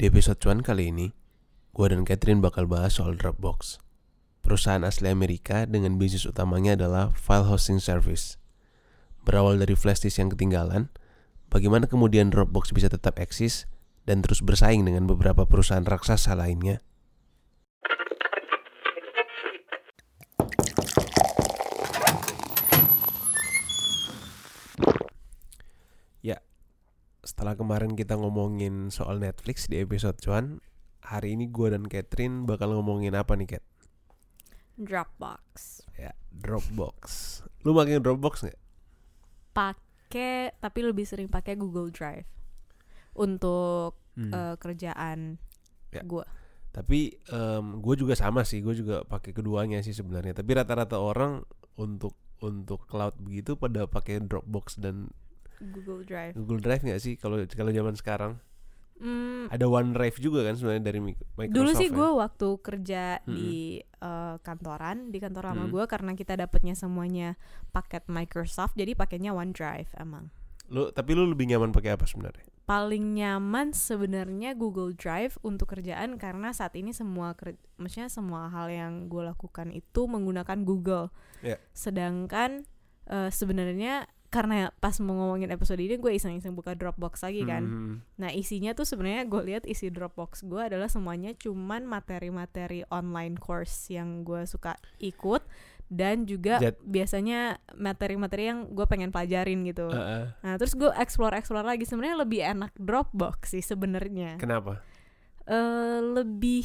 Di episode cuan kali ini, gue dan Catherine bakal bahas soal Dropbox. Perusahaan asli Amerika dengan bisnis utamanya adalah file hosting service. Berawal dari flash disk yang ketinggalan, bagaimana kemudian Dropbox bisa tetap eksis dan terus bersaing dengan beberapa perusahaan raksasa lainnya? Setelah kemarin kita ngomongin soal Netflix di episode cuan, hari ini gue dan Catherine bakal ngomongin apa nih Cat? Dropbox. Ya, Dropbox. Lu pakai Dropbox nggak? Pakai tapi lebih sering pakai Google Drive untuk Hmm. eh, kerjaan Ya. gue. Tapi gue juga sama sih, gue juga pakai keduanya sih sebenarnya. Tapi rata-rata orang untuk untuk cloud begitu pada pakai Dropbox dan Google Drive. Google Drive nggak sih kalau kalau zaman sekarang? Hmm, Ada OneDrive juga kan sebenarnya dari Mi- Microsoft. dulu sih ya? gue waktu kerja Mm-mm. di eh, kantoran di kantor lama Mm. gue karena kita dapetnya semuanya paket Microsoft jadi pakainya OneDrive emang. Lu tapi lu lebih nyaman pakai apa sebenarnya? Paling nyaman sebenarnya Google Drive untuk kerjaan karena saat ini semua ker- maksudnya semua hal yang gue lakukan itu menggunakan Google. Ya. Sedangkan eh, sebenarnya karena pas mau ngomongin episode ini gue iseng-iseng buka Dropbox lagi kan. Hmm. Nah isinya tuh sebenarnya gue lihat isi Dropbox gue adalah semuanya cuman materi-materi online course yang gue suka ikut dan juga Jad- biasanya materi-materi yang gue pengen pelajarin gitu. Heeh. Nah terus gue explore explore lagi sebenarnya lebih enak Dropbox sih sebenarnya. Kenapa? Eh lebih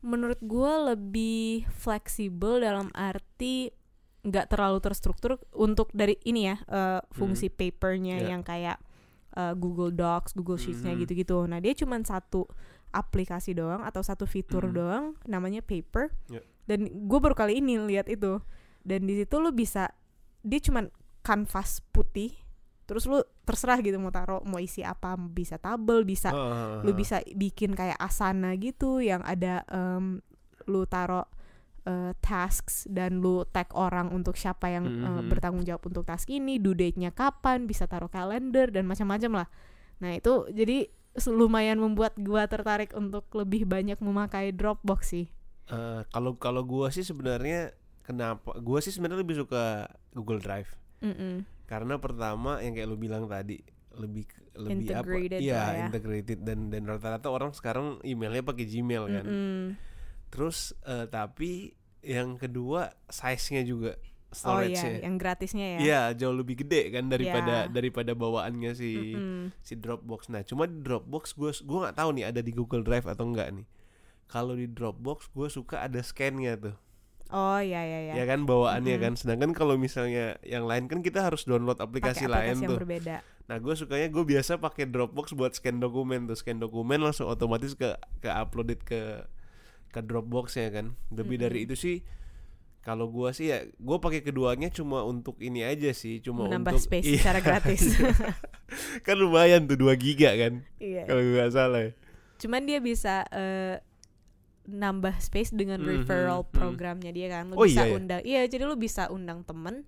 menurut gue lebih fleksibel dalam arti nggak terlalu terstruktur untuk dari ini ya eh, fungsi papernya Ya. yang kayak eh, Google Docs, Google Sheets-nya Mhm. gitu-gitu. Nah dia cuma satu aplikasi doang atau satu fitur Mhm. doang namanya Paper. Ya. Dan gue baru kali ini lihat itu. Dan di situ lu bisa dia cuman kanvas putih. Terus lu terserah gitu mau taruh mau isi apa, bisa tabel, bisa Heeh. lu bisa bikin kayak asana gitu yang ada em, lu taruh eh, tasks dan lu tag orang untuk siapa yang eh, Mhm. bertanggung jawab untuk task ini, due date-nya kapan, bisa taruh kalender dan macam-macam lah. Nah, itu jadi lumayan membuat gua tertarik untuk lebih banyak memakai Dropbox sih. Eh, kalau kalau gua sih sebenarnya kenapa? Gua sih sebenarnya lebih suka Google Drive. Mm-mm. Karena pertama yang kayak lu bilang tadi lebih lebih Integrated apa? Iya, ya. integrated dan dan rata-rata orang sekarang emailnya pakai Gmail kan. Mm-mm. Terus eh, tapi yang kedua size-nya juga Oh iya, storage-nya. yang gratisnya ya. Iya, jauh lebih gede kan daripada Iya. daripada bawaannya si Mm-mm. si Dropbox. Nah, cuma di Dropbox gue gua nggak tahu nih ada di Google Drive atau enggak nih. Kalau di Dropbox gue suka ada scan-nya tuh. Oh iya iya iya. Ya kan bawaannya Mm-mm. kan. Sedangkan kalau misalnya yang lain kan kita harus download aplikasi, Pakai lain aplikasi yang tuh. berbeda. Nah, gue sukanya gue biasa pakai Dropbox buat scan dokumen tuh. Scan dokumen langsung otomatis ke ke uploaded ke ke Dropbox ya kan. Lebih dari Mm-mm. itu sih kalau gua sih ya gue pakai keduanya cuma untuk ini aja sih, cuma Menambah untuk space Iya, secara gratis. iya. kan lumayan tuh 2 giga kan Iya. kalau gue nggak salah. ya. Cuman dia bisa eh, nambah space dengan Mhm, referral mhm. programnya dia kan. Lu Oh, bisa iya ya? undang. Iya, jadi lu bisa undang temen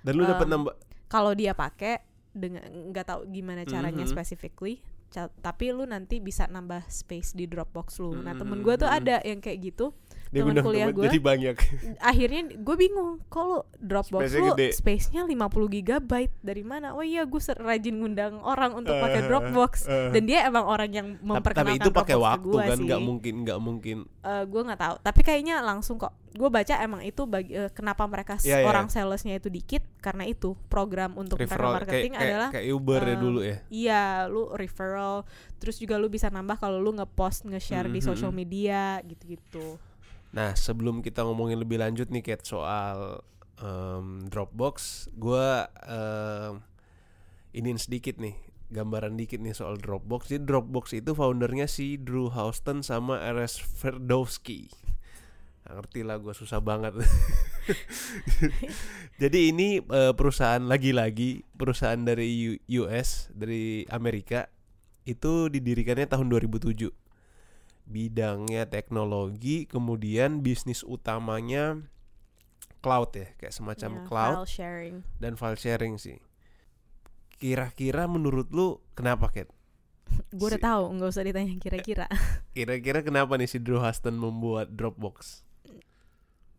Dan lu dapat Um, nambah kalau dia pakai dengan nggak tahu gimana caranya Mhm. specifically. Tapi lu nanti bisa nambah space di Dropbox lu. Nah, temen gue tuh ada yang kayak gitu. Dia undang kuliah gua. jadi banyak. Akhirnya gue bingung, kok lu Dropbox Space-nya lu gede. space-nya 50 GB dari mana? Oh iya, gue rajin ngundang orang untuk pakai Eh, Dropbox. eh. Dan dia emang orang yang memperkenalkan tapi itu pakai waktu gua kan nggak mungkin nggak mungkin gue nggak tahu tapi kayaknya langsung kok gue baca emang itu bagi eh, kenapa mereka s- Iya, orang salesnya itu dikit karena itu program untuk referral marketing kayak, adalah kayak Uber ya um, dulu ya. iya lu referral terus juga lu bisa nambah kalau lu ngepost nge-share di Mhm. social media gitu-gitu Nah, sebelum kita ngomongin lebih lanjut nih Kat soal em, Dropbox, gua em, iniin sedikit nih, gambaran dikit nih soal Dropbox. Jadi Dropbox itu foundernya si Drew Houston sama Eres Verdowski. Nggak ngerti lah gue susah banget. Jadi ini eh, perusahaan lagi-lagi perusahaan dari US dari Amerika itu didirikannya tahun 2007 bidangnya teknologi, kemudian bisnis utamanya cloud ya, kayak semacam Ya, cloud file sharing dan file sharing sih. Kira-kira menurut lu kenapa Kat? Gue udah Si- tahu, nggak usah ditanya kira-kira. Kira-kira kenapa nih si Drew Houston membuat Dropbox?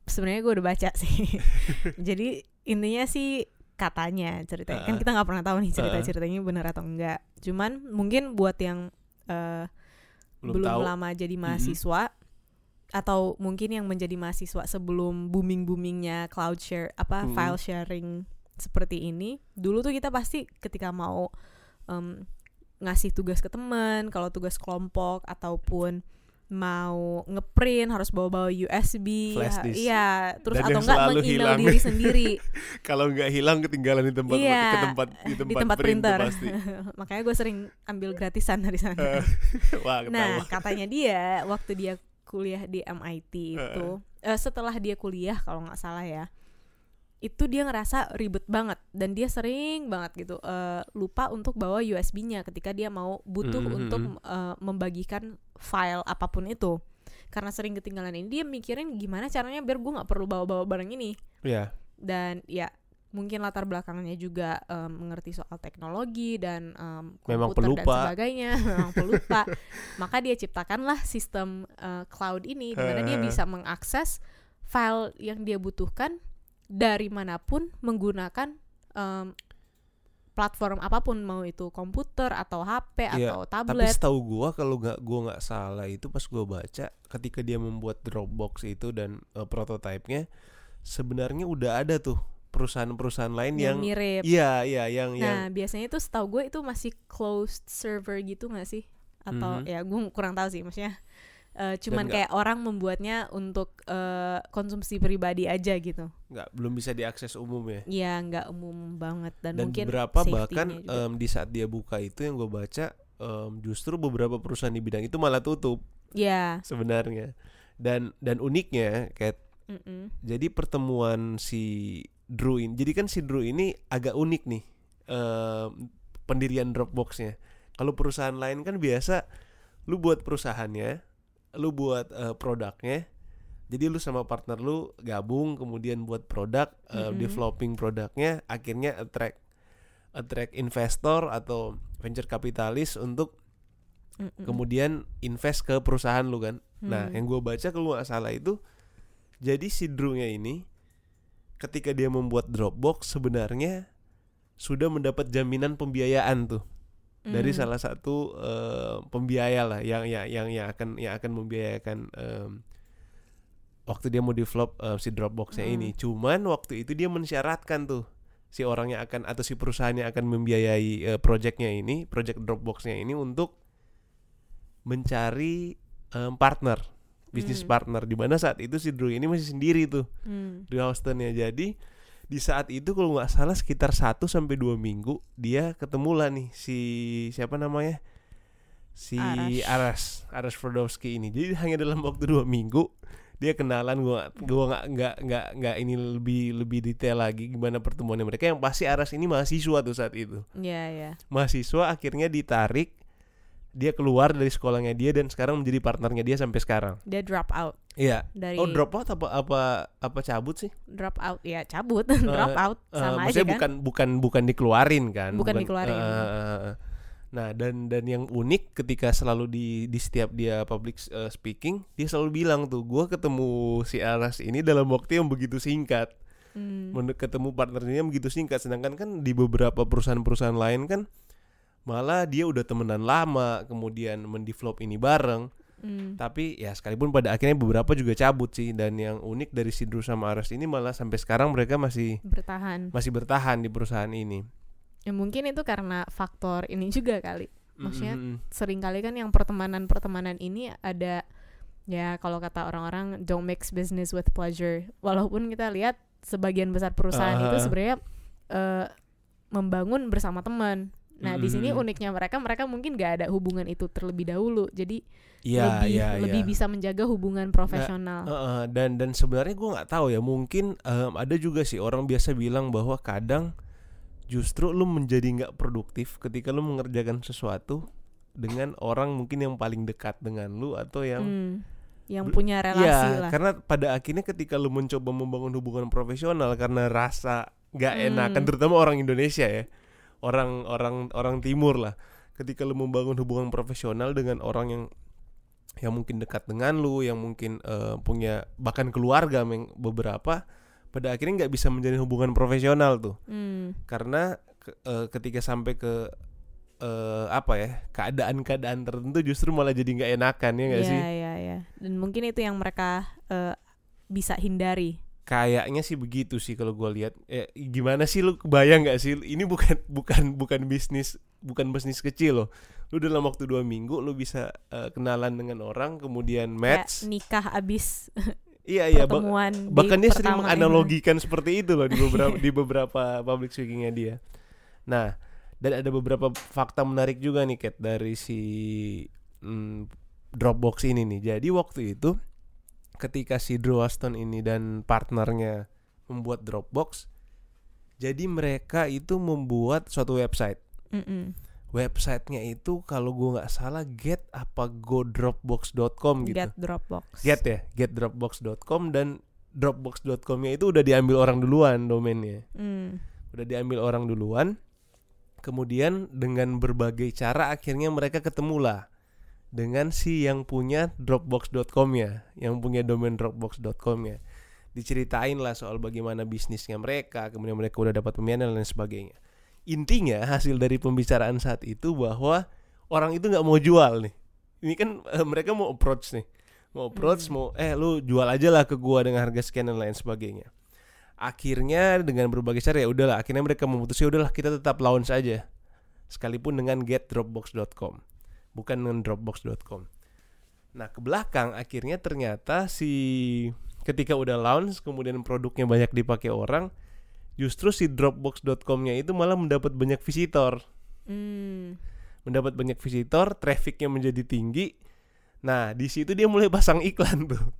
Sebenarnya gue udah baca sih. Jadi intinya sih katanya ceritanya kan Uh-uh. kita nggak pernah tahu nih cerita ceritanya benar atau enggak. Cuman mungkin buat yang eh, Belum, belum, tahu. lama jadi mahasiswa atau mungkin yang menjadi mahasiswa sebelum booming boomingnya cloud share apa Mm-mm. file sharing seperti ini dulu tuh kita pasti ketika mau em, ngasih tugas ke teman kalau tugas kelompok ataupun mau ngeprint harus bawa-bawa USB Flash disk. iya terus Dan atau enggak meng-email hilang. diri sendiri Kalau nggak hilang ketinggalan di tempat Iya, ke tempat di tempat, di tempat print printer pasti. makanya gue sering ambil gratisan dari sana Eh, Wah, Nah, katanya dia waktu dia kuliah di MIT itu, eh, setelah dia kuliah kalau nggak salah ya, itu dia ngerasa ribet banget dan dia sering banget gitu eh, lupa untuk bawa USB-nya ketika dia mau butuh Mhm, untuk mhm. eh, membagikan file apa pun itu. Karena sering ketinggalan ini dia mikirin gimana caranya biar gue nggak perlu bawa-bawa barang ini Iya. dan ya mungkin latar belakangnya juga em, mengerti soal teknologi dan Memang komputer dan pelupa. sebagainya memang pelupa maka dia ciptakanlah sistem eh, cloud ini di mana dia bisa mengakses file yang dia butuhkan dari mana pun menggunakan em, platform apa pun mau itu komputer atau HP Iya, atau Tapi tablet setahu gua kalau nggak gua nggak salah itu pas gua baca ketika dia membuat Dropbox itu dan eh, prototipenya sebenarnya udah ada tuh perusahaan-perusahaan lain yang, yang mirip iya iya yang yang Nah, biasanya itu setahu gue itu masih closed server gitu gak sih? Atau Mhm. ya gue kurang tahu sih maksudnya. Eh, cuman kayak orang membuatnya untuk eh, konsumsi pribadi aja gitu. nggak belum bisa diakses umum ya. Ya nggak umum banget dan, Dan mungkin beberapa bahkan juga. em, di saat dia buka itu yang gue baca em, justru beberapa perusahaan di bidang itu malah tutup ya. sebenarnya. Dan dan uniknya kayak mm-mm. jadi pertemuan si Drew ini jadi kan si Drew ini agak unik nih em, pendirian Dropboxnya kalau perusahaan lain kan biasa lu buat perusahaannya lu buat eh, produknya jadi lu sama partner lu gabung kemudian buat produk eh, Mm-mm. developing produknya akhirnya attract attract investor atau venture kapitalis untuk Mm-mm. kemudian invest ke perusahaan lu kan Nah, Hmm. yang gue baca kalau nggak salah itu, jadi si Drew-nya ini, ketika dia membuat Dropbox sebenarnya sudah mendapat jaminan pembiayaan tuh dari Mm. salah satu eh, pembiaya lah yang yang yang yang akan yang akan membiayakan em, waktu dia mau develop eh, si Dropbox-nya Hmm. ini. Cuman waktu itu dia mensyaratkan tuh si orang yang akan atau si perusahaan yang akan membiayai eh, projectnya ini, project Dropbox-nya ini untuk mencari em, partner, bisnis Hmm. partner di mana saat itu si Drew ini masih sendiri tuh Hmm. di Houston ya. Jadi di saat itu kalau nggak salah sekitar 1 sampai 2 minggu dia ketemu lah nih si siapa namanya? Si. Aras, Aras Frodowski ini. Jadi hanya dalam waktu dua minggu dia kenalan gua gua nggak nggak nggak nggak ini lebih lebih detail lagi gimana pertemuannya mereka yang pasti Aras ini mahasiswa tuh saat itu Ya ya. mahasiswa akhirnya ditarik dia keluar dari sekolahnya dia dan sekarang menjadi partnernya dia sampai sekarang. Dia drop out. Iya. Dari oh drop out apa apa apa cabut sih? Drop out. Ya cabut. Drop Eh, out. Eh, sama aja maksudnya kan. bukan bukan bukan dikeluarin kan? Bukan dikeluarin. eh, eh, eh. nah dan dan yang unik ketika selalu di di setiap dia public eh, speaking dia selalu bilang tuh gua ketemu si Aras ini dalam waktu yang begitu singkat. Hmm. Ketemu partnernya begitu singkat. Sedangkan kan di beberapa perusahaan-perusahaan lain kan malah dia udah temenan lama kemudian mendevelop ini bareng Hmm. tapi ya sekalipun pada akhirnya beberapa juga cabut sih dan yang unik dari si Drew sama Aras ini malah sampai sekarang mereka masih bertahan. masih bertahan di perusahaan ini Ya mungkin itu karena faktor ini juga kali. Maksudnya Mm-mm. sering kali kan yang pertemanan-pertemanan ini ada ya kalau kata orang-orang don't mix business with pleasure. Walaupun kita lihat sebagian besar perusahaan itu Ah. sebenarnya eh, membangun bersama teman. Nah, di sini Mm-mm. uniknya mereka mereka mungkin gak ada hubungan itu terlebih dahulu. Jadi Iya, lebih iya, lebih iya. bisa menjaga hubungan profesional. Heeh, dan dan sebenarnya gue nggak tahu ya mungkin em, ada juga sih orang biasa bilang bahwa kadang justru lu menjadi nggak produktif ketika lu mengerjakan sesuatu dengan orang mungkin yang paling dekat dengan lu atau yang Hmm, yang punya relasi Iya, lah. karena pada akhirnya ketika lu mencoba membangun hubungan profesional karena rasa nggak Hmm. enakan terutama orang Indonesia ya. Orang orang orang timur lah. ketika lu membangun hubungan profesional dengan orang yang yang mungkin dekat dengan lu, yang mungkin eh, punya bahkan keluarga meng- beberapa, pada akhirnya nggak bisa menjalin hubungan profesional tuh, Hmm. karena ke- eh, ketika sampai ke eh, apa ya keadaan-keadaan tertentu justru malah jadi nggak enakan ya nggak Iya, sih? iya, iya. Dan mungkin itu yang mereka eh, bisa hindari. Kayaknya sih begitu sih kalau gue lihat. Eh, gimana sih lu kebayang nggak sih? Ini bukan bukan bukan bisnis bukan bisnis kecil loh. Lu dalam waktu dua minggu lu bisa eh, kenalan dengan orang, kemudian match. nikah abis Iya iya. ba- pertemuan bahkan dia sering menganalogikan seperti itu loh di beberapa di beberapa public speakingnya dia. Nah, dan ada beberapa fakta menarik juga nih Kat dari si mm, Dropbox ini nih. Jadi waktu itu ketika si Drew Aston ini dan partnernya membuat Dropbox, jadi mereka itu membuat suatu website. Mm-mm. Websitenya itu kalau gua nggak salah get apa godropbox.com gitu. Get Dropbox. Get ya, getdropbox.com dan dropbox.com-nya itu udah diambil orang duluan domainnya. Hmm. Udah diambil orang duluan. Kemudian dengan berbagai cara akhirnya mereka ketemulah dengan si yang punya dropbox.com-nya, yang punya domain dropbox.com-nya. Diceritain lah soal bagaimana bisnisnya mereka, kemudian mereka udah dapat pembinaan dan lain sebagainya. Intinya hasil dari pembicaraan saat itu bahwa orang itu nggak mau jual nih. Ini kan eh, mereka mau approach nih, mau approach, Hmm. mau eh lu jual aja lah ke gua dengan harga sekian dan lain sebagainya. Akhirnya dengan berbagai cara ya udahlah, akhirnya mereka memutuskan "Ya udahlah kita tetap launch aja, sekalipun dengan getdropbox.com, bukan dengan dropbox.com. Nah ke belakang akhirnya ternyata si ketika udah launch kemudian produknya banyak dipakai orang, justru si dropbox.com-nya itu malah mendapat banyak visitor Hmm. mendapat banyak visitor, trafficnya menjadi tinggi. Nah, di situ dia mulai pasang iklan tuh.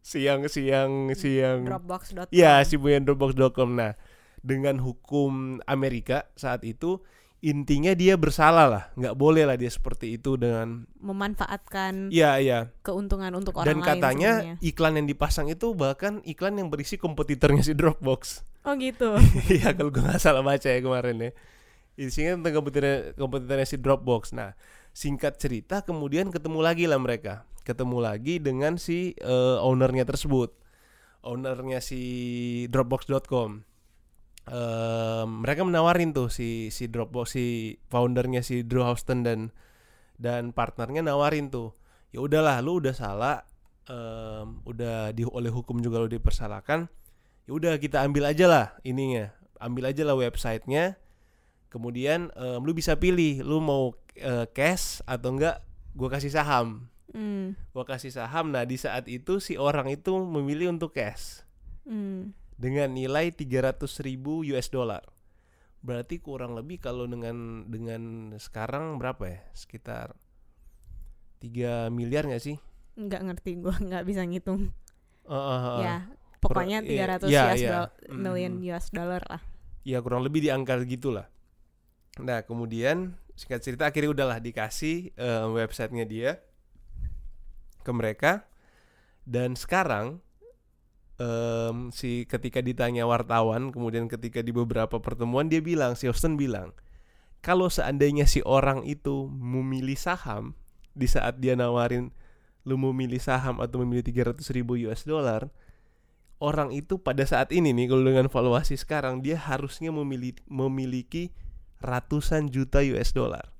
Siang siang siang. Dropbox.com. Ya, si dropbox.com. Nah, dengan hukum Amerika saat itu intinya dia bersalah lah, nggak boleh lah dia seperti itu dengan memanfaatkan Iya, iya. keuntungan untuk orang Dan lain katanya sebenarnya. iklan yang dipasang itu bahkan iklan yang berisi kompetitornya si Dropbox. Oh gitu. Iya kalau gue nggak salah baca ya kemarin ya Isinya tentang kompetitornya, kompetitornya si Dropbox Nah singkat cerita kemudian ketemu lagi lah mereka Ketemu lagi dengan si eh, ownernya tersebut Ownernya si Dropbox.com Eh, Mereka menawarin tuh si si Dropbox si foundernya si Drew Houston dan dan partnernya nawarin tuh ya udahlah lu udah salah em, udah di oleh hukum juga lu dipersalahkan ya udah kita ambil aja lah ininya ambil aja lah websitenya kemudian em, lu bisa pilih lu mau eh, cash atau enggak gua kasih saham Hmm. gua kasih saham nah di saat itu si orang itu memilih untuk cash Hmm. Dengan nilai 300.000 ribu US dollar berarti kurang lebih kalau dengan dengan sekarang berapa ya sekitar 3 miliar nggak sih Nggak ngerti gue nggak bisa ngitung. Eh, eh, eh. ya, pokoknya iya, 300 iya, US iya. Hmm. million US dollar lah. ya kurang lebih di angka gitulah. Nah kemudian singkat cerita akhirnya udahlah dikasih eh, websitenya dia ke mereka dan sekarang em, si ketika ditanya wartawan kemudian ketika di beberapa pertemuan dia bilang si Austin bilang kalau seandainya si orang itu memilih saham di saat dia nawarin lu memilih saham atau memilih 300 ribu US dollar orang itu pada saat ini nih kalau dengan valuasi sekarang dia harusnya memiliki memiliki ratusan juta US dollar.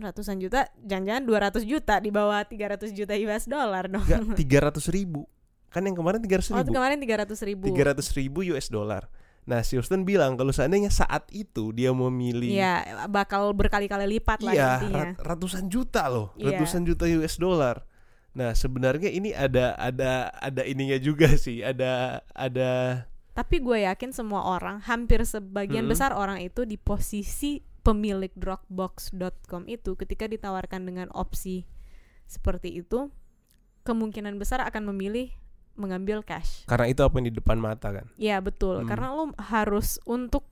Ratusan juta, jangan-jangan 200 juta di bawah 300 juta US dollar dong. Enggak 300 ribu. Kan yang kemarin 300 Oh, ribu. kemarin 300 ribu. 300 ribu US dollar. Nah, si Houston bilang kalau seandainya saat itu dia memilih Iya, bakal berkali-kali lipat lah iya, intinya. ratusan juta loh, Iya. ratusan juta US dollar. Nah, sebenarnya ini ada ada ada ininya juga sih, ada ada Tapi gue yakin semua orang, hampir sebagian Mm-mm. besar orang itu di posisi pemilik Dropbox.com itu ketika ditawarkan dengan opsi seperti itu, kemungkinan besar akan memilih mengambil cash. karena itu apa yang di depan mata kan. Ya betul, Hmm. karena lo harus untuk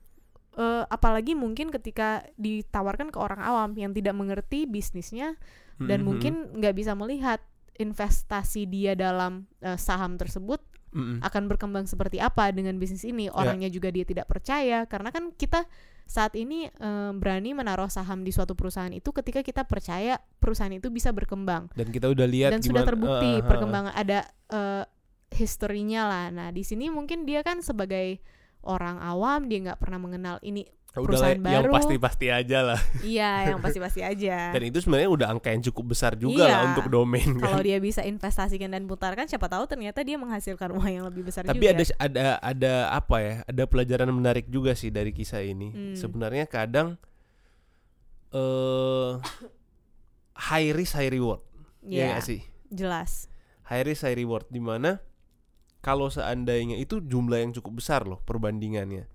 eh, apalagi mungkin ketika ditawarkan ke orang awam yang tidak mengerti bisnisnya dan Mhm. mungkin nggak bisa melihat investasi dia dalam eh, saham tersebut Mm-mm. akan berkembang seperti apa dengan bisnis Ya. ini orangnya juga dia tidak percaya karena kan kita saat ini eh, berani menaruh saham di suatu perusahaan itu ketika kita percaya perusahaan itu bisa berkembang dan kita udah lihat dan sudah gimana- terbukti eh, eh, perkembangan ada eh, historinya lah nah di sini mungkin dia kan sebagai orang awam dia nggak pernah mengenal ini eh, udah lah, perusahaan yang baru. pasti-pasti aja lah iya yang pasti-pasti aja dan itu sebenarnya udah angka yang cukup besar juga Iya. lah untuk domain kan. kalau dia bisa investasikan dan putarkan siapa tahu ternyata dia menghasilkan uang yang lebih besar Tapi juga ada ada ada apa ya? Ada pelajaran menarik juga sih dari kisah ini. Hmm. Sebenarnya kadang eh high risk high reward. Iya, Ya nggak sih? jelas High risk high reward di mana kalau seandainya itu jumlah yang cukup besar loh perbandingannya.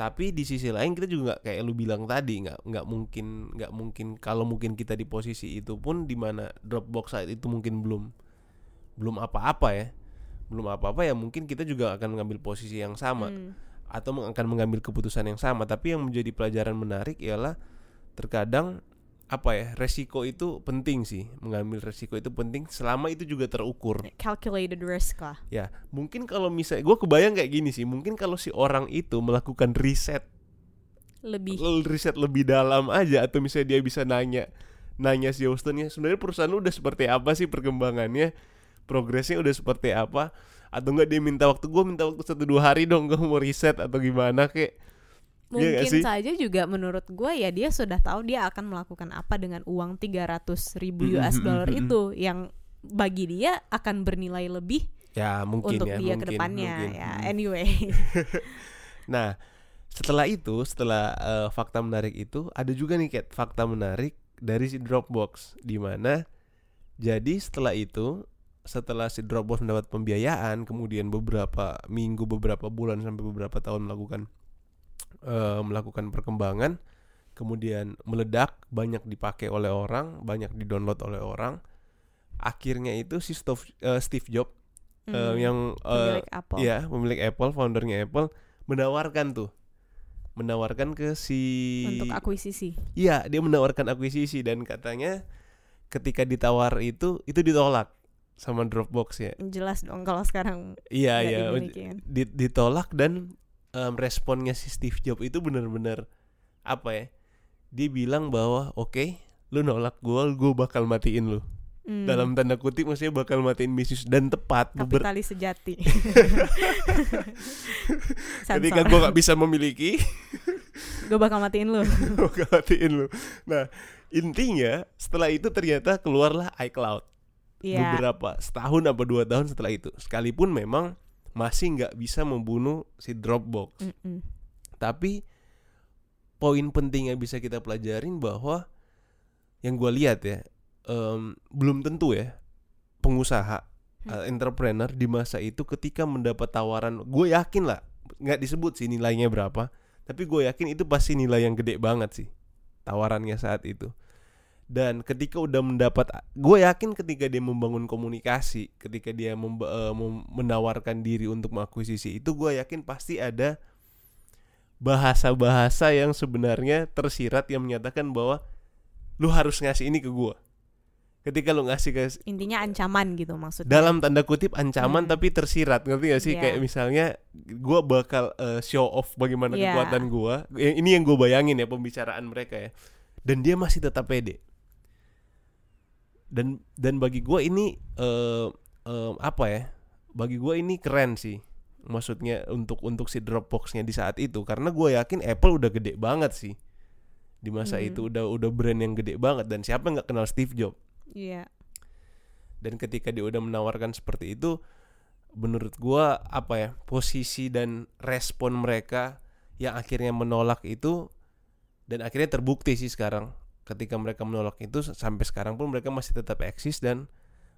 Tapi di sisi lain kita juga nggak kayak lu bilang tadi nggak nggak mungkin nggak mungkin kalau mungkin kita di posisi itu pun di mana Dropbox saat itu mungkin belum belum apa-apa ya belum apa-apa ya mungkin kita juga akan mengambil posisi yang sama Hmm. atau akan mengambil keputusan yang sama tapi yang menjadi pelajaran menarik ialah terkadang apa ya resiko itu penting sih mengambil resiko itu penting. Selama itu juga terukur. Calculated risk lah. Ya mungkin kalau misalnya gue kebayang kayak gini sih mungkin kalau si orang itu melakukan riset lebih. riset lebih dalam aja atau misalnya dia bisa nanya nanya si Houston ya sebenarnya perusahaan lu udah seperti apa sih perkembangannya? Progresnya udah seperti apa? Atau enggak dia minta waktu gue minta waktu satu dua hari dong gue mau riset atau gimana kek mungkin sih? saja juga menurut gue ya dia sudah tahu dia akan melakukan apa dengan uang 300 ribu US dollar mm, mm. itu yang bagi dia akan bernilai lebih ya mungkin untuk ya dia mungkin, ke depannya mungkin. ya anyway nah setelah itu setelah eh, fakta menarik itu ada juga nih Kat, fakta menarik dari si Dropbox di mana jadi setelah itu setelah si Dropbox mendapat pembiayaan kemudian beberapa minggu beberapa bulan sampai beberapa tahun melakukan eh, melakukan perkembangan kemudian meledak banyak dipakai oleh orang banyak didownload oleh orang. Akhirnya itu si Stove, eh, Steve Jobs eh, Hmm, yang eh, pemilik Apple. Iya, pemilik Apple, foundernya Apple menawarkan tuh, menawarkan ke si untuk akuisisi. Iya, dia menawarkan akuisisi dan katanya ketika ditawar itu itu ditolak sama Dropbox ya. jelas dong kalau sekarang Iya, iya, ditolak dan em, responnya si Steve Jobs itu benar-benar apa ya? Dia bilang bahwa oke, lu nolak gua, gua bakal matiin lu. Hmm, Dalam tanda kutip maksudnya bakal matiin bisnis dan tepat kapitalis sejati ketika gua nggak bisa memiliki gue bakal matiin lu Gua matiin lu. Nah, intinya setelah itu ternyata keluarlah iCloud. Iya Beberapa setahun apa dua tahun setelah itu. Sekalipun memang masih nggak bisa membunuh si Dropbox. Mm-mm. Tapi poin penting yang bisa kita pelajarin bahwa yang gua lihat ya em, belum tentu ya pengusaha Hmm. uh, entrepreneur di masa itu ketika mendapat tawaran gue yakin lah nggak disebut sih nilainya berapa tapi gue yakin itu pasti nilai yang gede banget sih tawarannya saat itu dan ketika udah mendapat gue yakin ketika dia membangun komunikasi ketika dia memba- mem- menawarkan diri untuk mengakuisisi itu gue yakin pasti ada bahasa-bahasa yang sebenarnya tersirat yang menyatakan bahwa lu harus ngasih ini ke gue ketika lu ngasih ke intinya ancaman gitu maksudnya dalam tanda kutip ancaman Hmm. tapi tersirat ngerti gak sih Iya. kayak misalnya gua bakal eh, show off bagaimana Iya. kekuatan gua Eh, ini yang gue bayangin ya pembicaraan mereka ya dan dia masih tetap pede dan dan bagi gua ini eh eh, apa ya bagi gua ini keren sih. Maksudnya untuk untuk si Dropboxnya di saat itu. Karena gue yakin Apple udah gede banget sih. Di masa Hmm. itu udah udah brand yang gede banget. Dan siapa nggak kenal Steve Jobs? Iya. Dan ketika dia udah menawarkan seperti itu menurut gua apa ya posisi dan respon mereka yang akhirnya menolak itu dan akhirnya terbukti sih sekarang ketika mereka menolak itu sampai sekarang pun mereka masih tetap eksis dan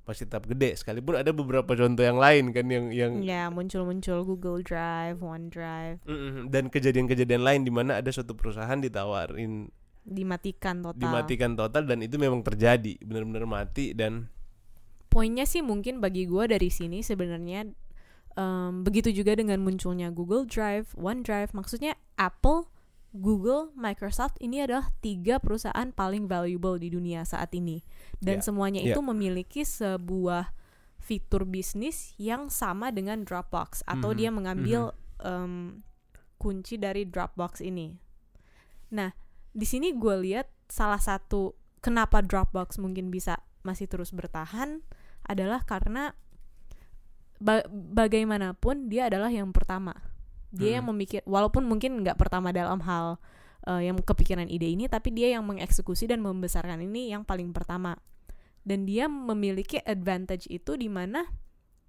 masih tetap gede sekalipun ada beberapa contoh yang lain kan yang yang ya muncul-muncul Google Drive OneDrive Mm-mm. dan kejadian-kejadian lain di mana ada suatu perusahaan ditawarin dimatikan total dimatikan total dan itu memang terjadi benar-benar mati dan poinnya sih mungkin bagi gue dari sini sebenarnya em, begitu juga dengan munculnya Google Drive, OneDrive, maksudnya Apple, Google, Microsoft ini adalah tiga perusahaan paling valuable di dunia saat ini dan Ya, semuanya ya. itu memiliki sebuah fitur bisnis yang sama dengan Dropbox atau Mhm, dia mengambil em, kunci dari Dropbox ini. Nah, di sini gue lihat salah satu kenapa Dropbox mungkin bisa masih terus bertahan adalah karena ba- bagaimanapun dia adalah yang pertama. Dia yang Hmm. memikir walaupun mungkin nggak pertama dalam hal eh, yang kepikiran ide ini, tapi dia yang mengeksekusi dan membesarkan ini yang paling pertama. Dan dia memiliki advantage itu di mana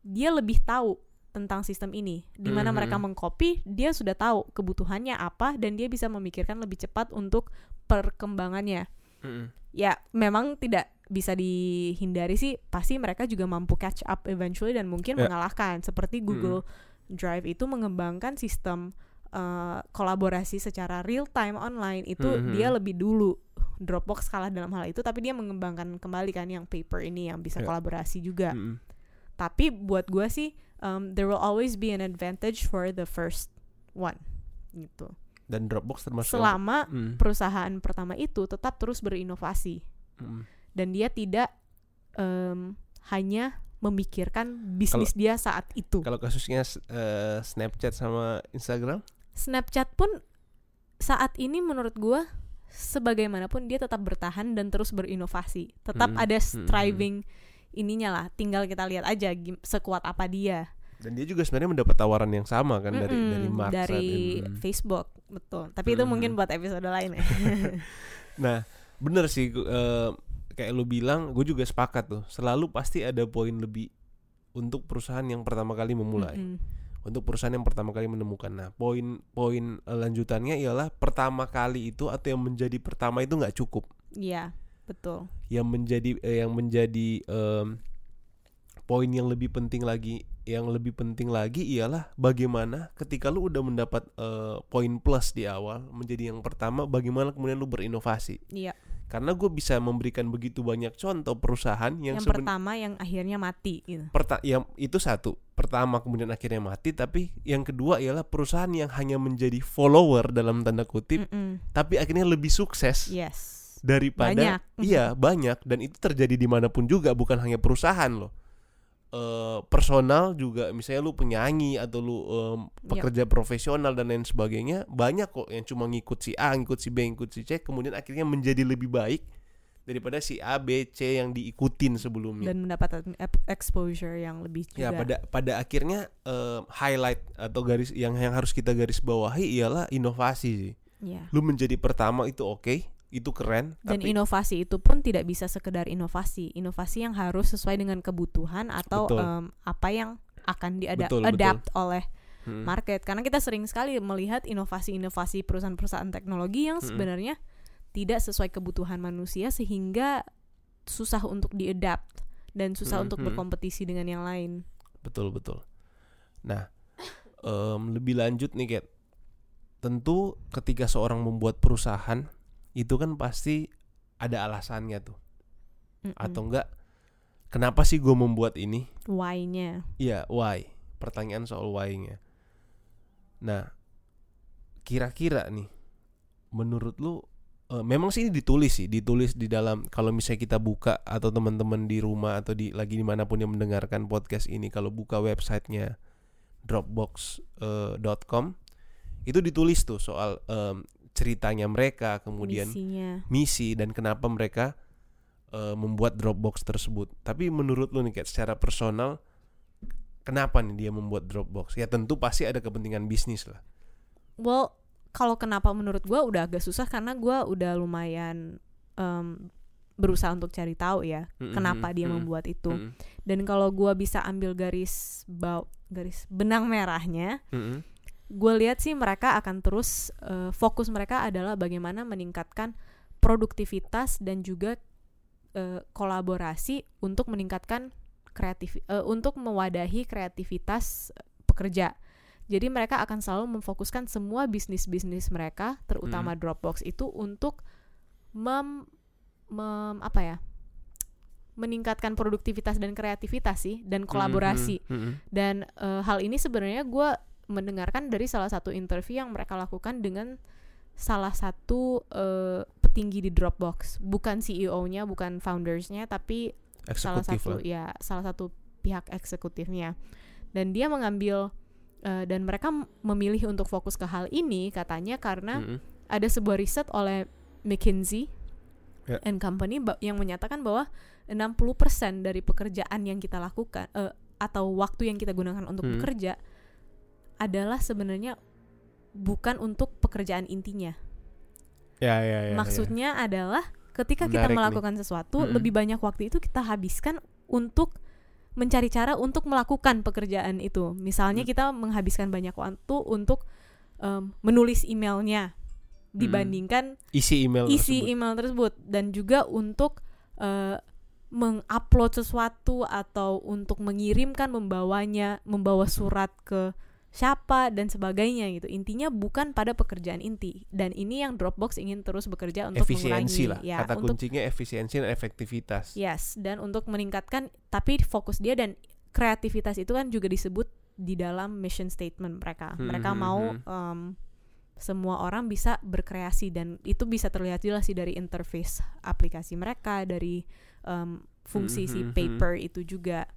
dia lebih tahu tentang sistem ini. Di mana Mhm. mereka mengcopy, dia sudah tahu kebutuhannya apa dan dia bisa memikirkan lebih cepat untuk perkembangannya. Mm-mm. Ya, memang tidak bisa dihindari sih, pasti mereka juga mampu catch up eventually dan mungkin Ya. mengalahkan. Seperti Google Drive itu mengembangkan sistem uh, kolaborasi secara real time online itu Mhm. dia lebih dulu. Dropbox kalah dalam hal itu, tapi dia mengembangkan kembali kan yang paper ini yang bisa Ya. kolaborasi juga. Mm-mm. Tapi buat gua sih, um, there will always be an advantage for the first one, gitu. Dan Dropbox termasuk Selama Mm. perusahaan pertama itu tetap terus berinovasi Mm. dan dia tidak em, hanya memikirkan bisnis dia saat itu. Kalau kasusnya eh, Snapchat sama Instagram, Snapchat pun saat ini menurut gua sebagaimanapun dia tetap bertahan dan terus berinovasi. Tetap Mm, ada mm, striving ininya lah. Tinggal kita lihat aja sekuat apa dia. dan dia juga sebenarnya mendapat tawaran yang sama kan dari Mm-mm, dari Mark dari ini. Mm. Facebook, betul. Tapi itu Mm. mungkin buat episode lain ya. Nah, bener sih eh, kayak lu bilang, gue juga sepakat tuh. Selalu pasti ada poin lebih untuk perusahaan yang pertama kali memulai. Mm-mm. Untuk perusahaan yang pertama kali menemukan. Nah, poin-poin eh, lanjutannya ialah pertama kali itu atau yang menjadi pertama itu nggak cukup. Iya, betul. Yang menjadi eh, yang menjadi em, poin yang lebih penting lagi, yang lebih penting lagi ialah bagaimana ketika lu udah mendapat eh, poin plus di awal menjadi yang pertama, bagaimana kemudian lu berinovasi. Iya. Karena gue bisa memberikan begitu banyak contoh perusahaan yang, Yang, pertama yang akhirnya mati gitu. perta- yang itu satu pertama kemudian akhirnya mati tapi yang kedua ialah perusahaan yang hanya menjadi follower dalam tanda kutip Mm-mm. tapi akhirnya lebih sukses Yes. daripada Banyak. iya banyak dan itu terjadi di mana pun juga bukan hanya perusahaan loh Eh, personal juga misalnya lu penyanyi atau lu em, pekerja profesional dan lain sebagainya banyak kok yang cuma ngikut si A ngikut si B ngikut si C kemudian akhirnya menjadi lebih baik daripada si A B C yang diikutin sebelumnya dan mendapatkan exposure yang lebih juga. Ya pada pada akhirnya eh, highlight atau garis yang yang harus kita garis bawahi ialah inovasi sih. Iya. Lu menjadi pertama itu oke, itu keren, Dan tapi inovasi itu pun tidak bisa sekedar inovasi. Inovasi yang harus sesuai dengan kebutuhan atau Betul. em, apa yang akan diada Betul, betul. adapt oleh Hmm. market. Karena kita sering sekali melihat inovasi-inovasi perusahaan-perusahaan teknologi yang Mm-mm. sebenarnya tidak sesuai kebutuhan manusia sehingga susah untuk diadapt dan susah untuk Mm-mm. berkompetisi dengan yang lain. betul betul. Nah, em, lebih lanjut nih Kat. Tentu ketika seorang membuat perusahaan itu kan pasti ada alasannya tuh. Mm-mm. Atau enggak kenapa sih gue membuat ini? why-nya. Iya, why? Pertanyaan soal why-nya. Nah, kira-kira nih, menurut lu, eh, memang sih ini ditulis sih, ditulis di dalam kalau misalnya kita buka atau teman-teman di rumah atau di lagi di mana pun yang mendengarkan podcast ini, kalau buka websitenya dropbox.com itu ditulis tuh soal em, ceritanya mereka, kemudian misinya. misi dan kenapa mereka eh, membuat Dropbox tersebut. Tapi menurut lu nih kayak secara personal kenapa nih dia membuat Dropbox? Ya tentu pasti ada kepentingan bisnis lah. Well, kalau kenapa menurut gua udah agak susah karena gua udah lumayan em, berusaha untuk cari tahu ya Mm-mm, kenapa dia mm-mm, membuat itu. mm-mm, Dan kalau gua bisa ambil garis bau garis benang merahnya, mm-mm, gue lihat sih mereka akan terus eh, fokus mereka adalah bagaimana meningkatkan produktivitas dan juga eh, kolaborasi untuk meningkatkan kreatif eh, untuk mewadahi kreativitas pekerja. Jadi mereka akan selalu memfokuskan semua bisnis-bisnis mereka, terutama Dropbox itu untuk mem, mem- apa ya? meningkatkan produktivitas dan kreativitas sih dan kolaborasi. mm-mm, mm-mm. Dan eh, hal ini sebenarnya gue mendengarkan dari salah satu interview yang mereka lakukan dengan salah satu eh, petinggi di Dropbox, bukan CEO-nya, bukan founders-nya, tapi salah Eksekutif satu lah. ya salah satu pihak eksekutifnya dan dia mengambil uh, dan mereka memilih untuk fokus ke hal ini katanya karena Mm-mm. ada sebuah riset oleh McKinsey Ya. and Company yang menyatakan bahwa 60% dari pekerjaan yang kita lakukan eh, atau waktu yang kita gunakan untuk Hmm. bekerja adalah sebenarnya bukan untuk pekerjaan intinya. Ya ya ya. ya. Maksudnya adalah ketika kita Menarik nih. melakukan sesuatu, Mm-mm. lebih banyak waktu itu kita habiskan untuk mencari cara untuk melakukan pekerjaan itu. Misalnya Mm. kita menghabiskan banyak waktu untuk em, menulis emailnya dibandingkan isi email isi tersebut. email tersebut dan juga untuk eh, mengupload sesuatu atau untuk mengirimkan membawanya membawa surat ke siapa dan sebagainya gitu intinya bukan pada pekerjaan inti dan ini yang Dropbox ingin terus bekerja untuk efisiensi mengurangi lah. ya Kata untuk kuncinya efisiensi dan efektivitas. yes dan untuk meningkatkan tapi fokus dia dan kreativitas itu kan juga disebut di dalam mission statement mereka Hmm, mereka hmm, mau hmm. em, semua orang bisa berkreasi dan itu bisa terlihat jelas sih dari interface aplikasi mereka dari em, fungsi Hmm, si hmm, hmm. paper itu juga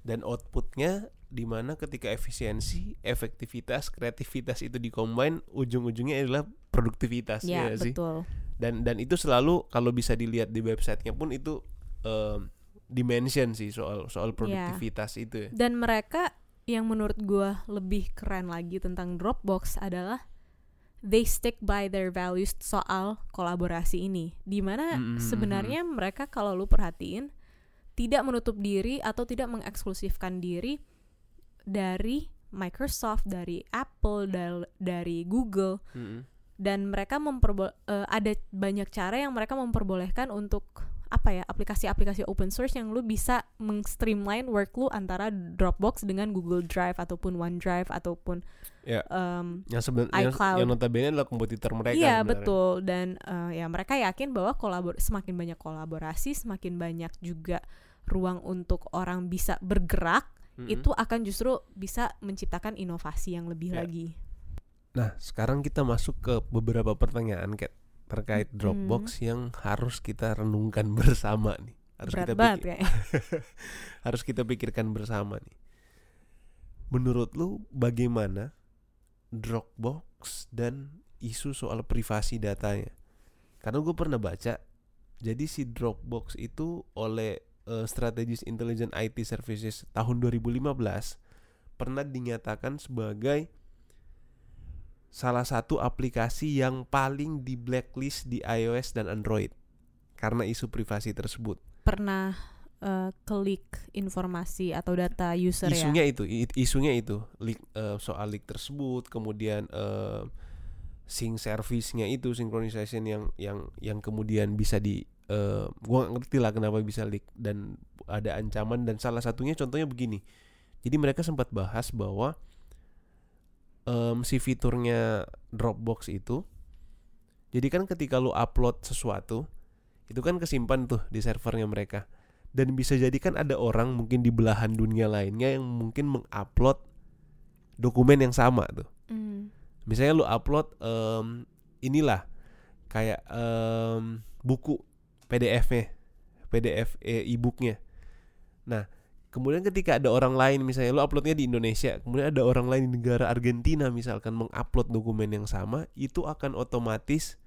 Dan outputnya di mana ketika efisiensi, efektivitas, kreativitas itu dikombin, ujung-ujungnya adalah produktivitas ya ya sih. Dan dan itu selalu kalau bisa dilihat di websitenya pun itu em, dimension sih soal soal produktivitas itu ya. dan mereka yang menurut gua lebih keren lagi tentang Dropbox adalah they stick by their values soal kolaborasi ini di mana Mm, mm, mm, sebenarnya mereka kalau lu perhatiin tidak menutup diri atau tidak mengeksklusifkan diri dari Microsoft dari Apple dal- dari Google Mm-mm. dan mereka memperbo eh, ada banyak cara yang mereka memperbolehkan untuk apa ya aplikasi-aplikasi open source yang lu bisa meng-streamline work lu antara Dropbox dengan Google Drive ataupun OneDrive ataupun Ya. em, Yang sebenarnya iCloud. yang notabene adalah kompetitor mereka. iya betul dan eh, ya mereka yakin bahwa kolabor semakin banyak kolaborasi semakin banyak juga ruang untuk orang bisa bergerak Mm-mm. itu akan justru bisa menciptakan inovasi yang lebih Ya. lagi Nah, sekarang kita masuk ke beberapa pertanyaan Kat, terkait. Dropbox yang harus kita renungkan bersama nih. Harus berat kita banget pikir- kayaknya harus kita pikirkan bersama nih. Menurut lu bagaimana Dropbox dan isu soal privasi datanya? Karena gue pernah baca, jadi si Dropbox itu oleh eh, Strategis Intelligent IT Services tahun 2015 pernah dinyatakan sebagai salah satu aplikasi yang paling di blacklist di iOS dan Android karena isu privasi tersebut. pernah eh, klik informasi atau data user ya isunya itu i- isunya itu leak, eh, soal leak tersebut kemudian eh, sync service-nya itu synchronization yang yang yang kemudian bisa di eh, gua nggak ngerti lah kenapa bisa leak dan ada ancaman dan salah satunya contohnya begini. Jadi mereka sempat bahas bahwa em, si fiturnya Dropbox itu jadi kan ketika lu upload sesuatu itu kan kesimpan tuh di servernya mereka. Dan bisa jadi kan ada orang mungkin di belahan dunia lainnya yang mungkin mengupload dokumen yang sama tuh. Hmm. misalnya lu upload em, inilah kayak em, buku PDF-nya PDF eh, e-booknya nah kemudian ketika ada orang lain misalnya lu uploadnya di Indonesia kemudian ada orang lain di negara Argentina misalkan mengupload dokumen yang sama itu akan otomatis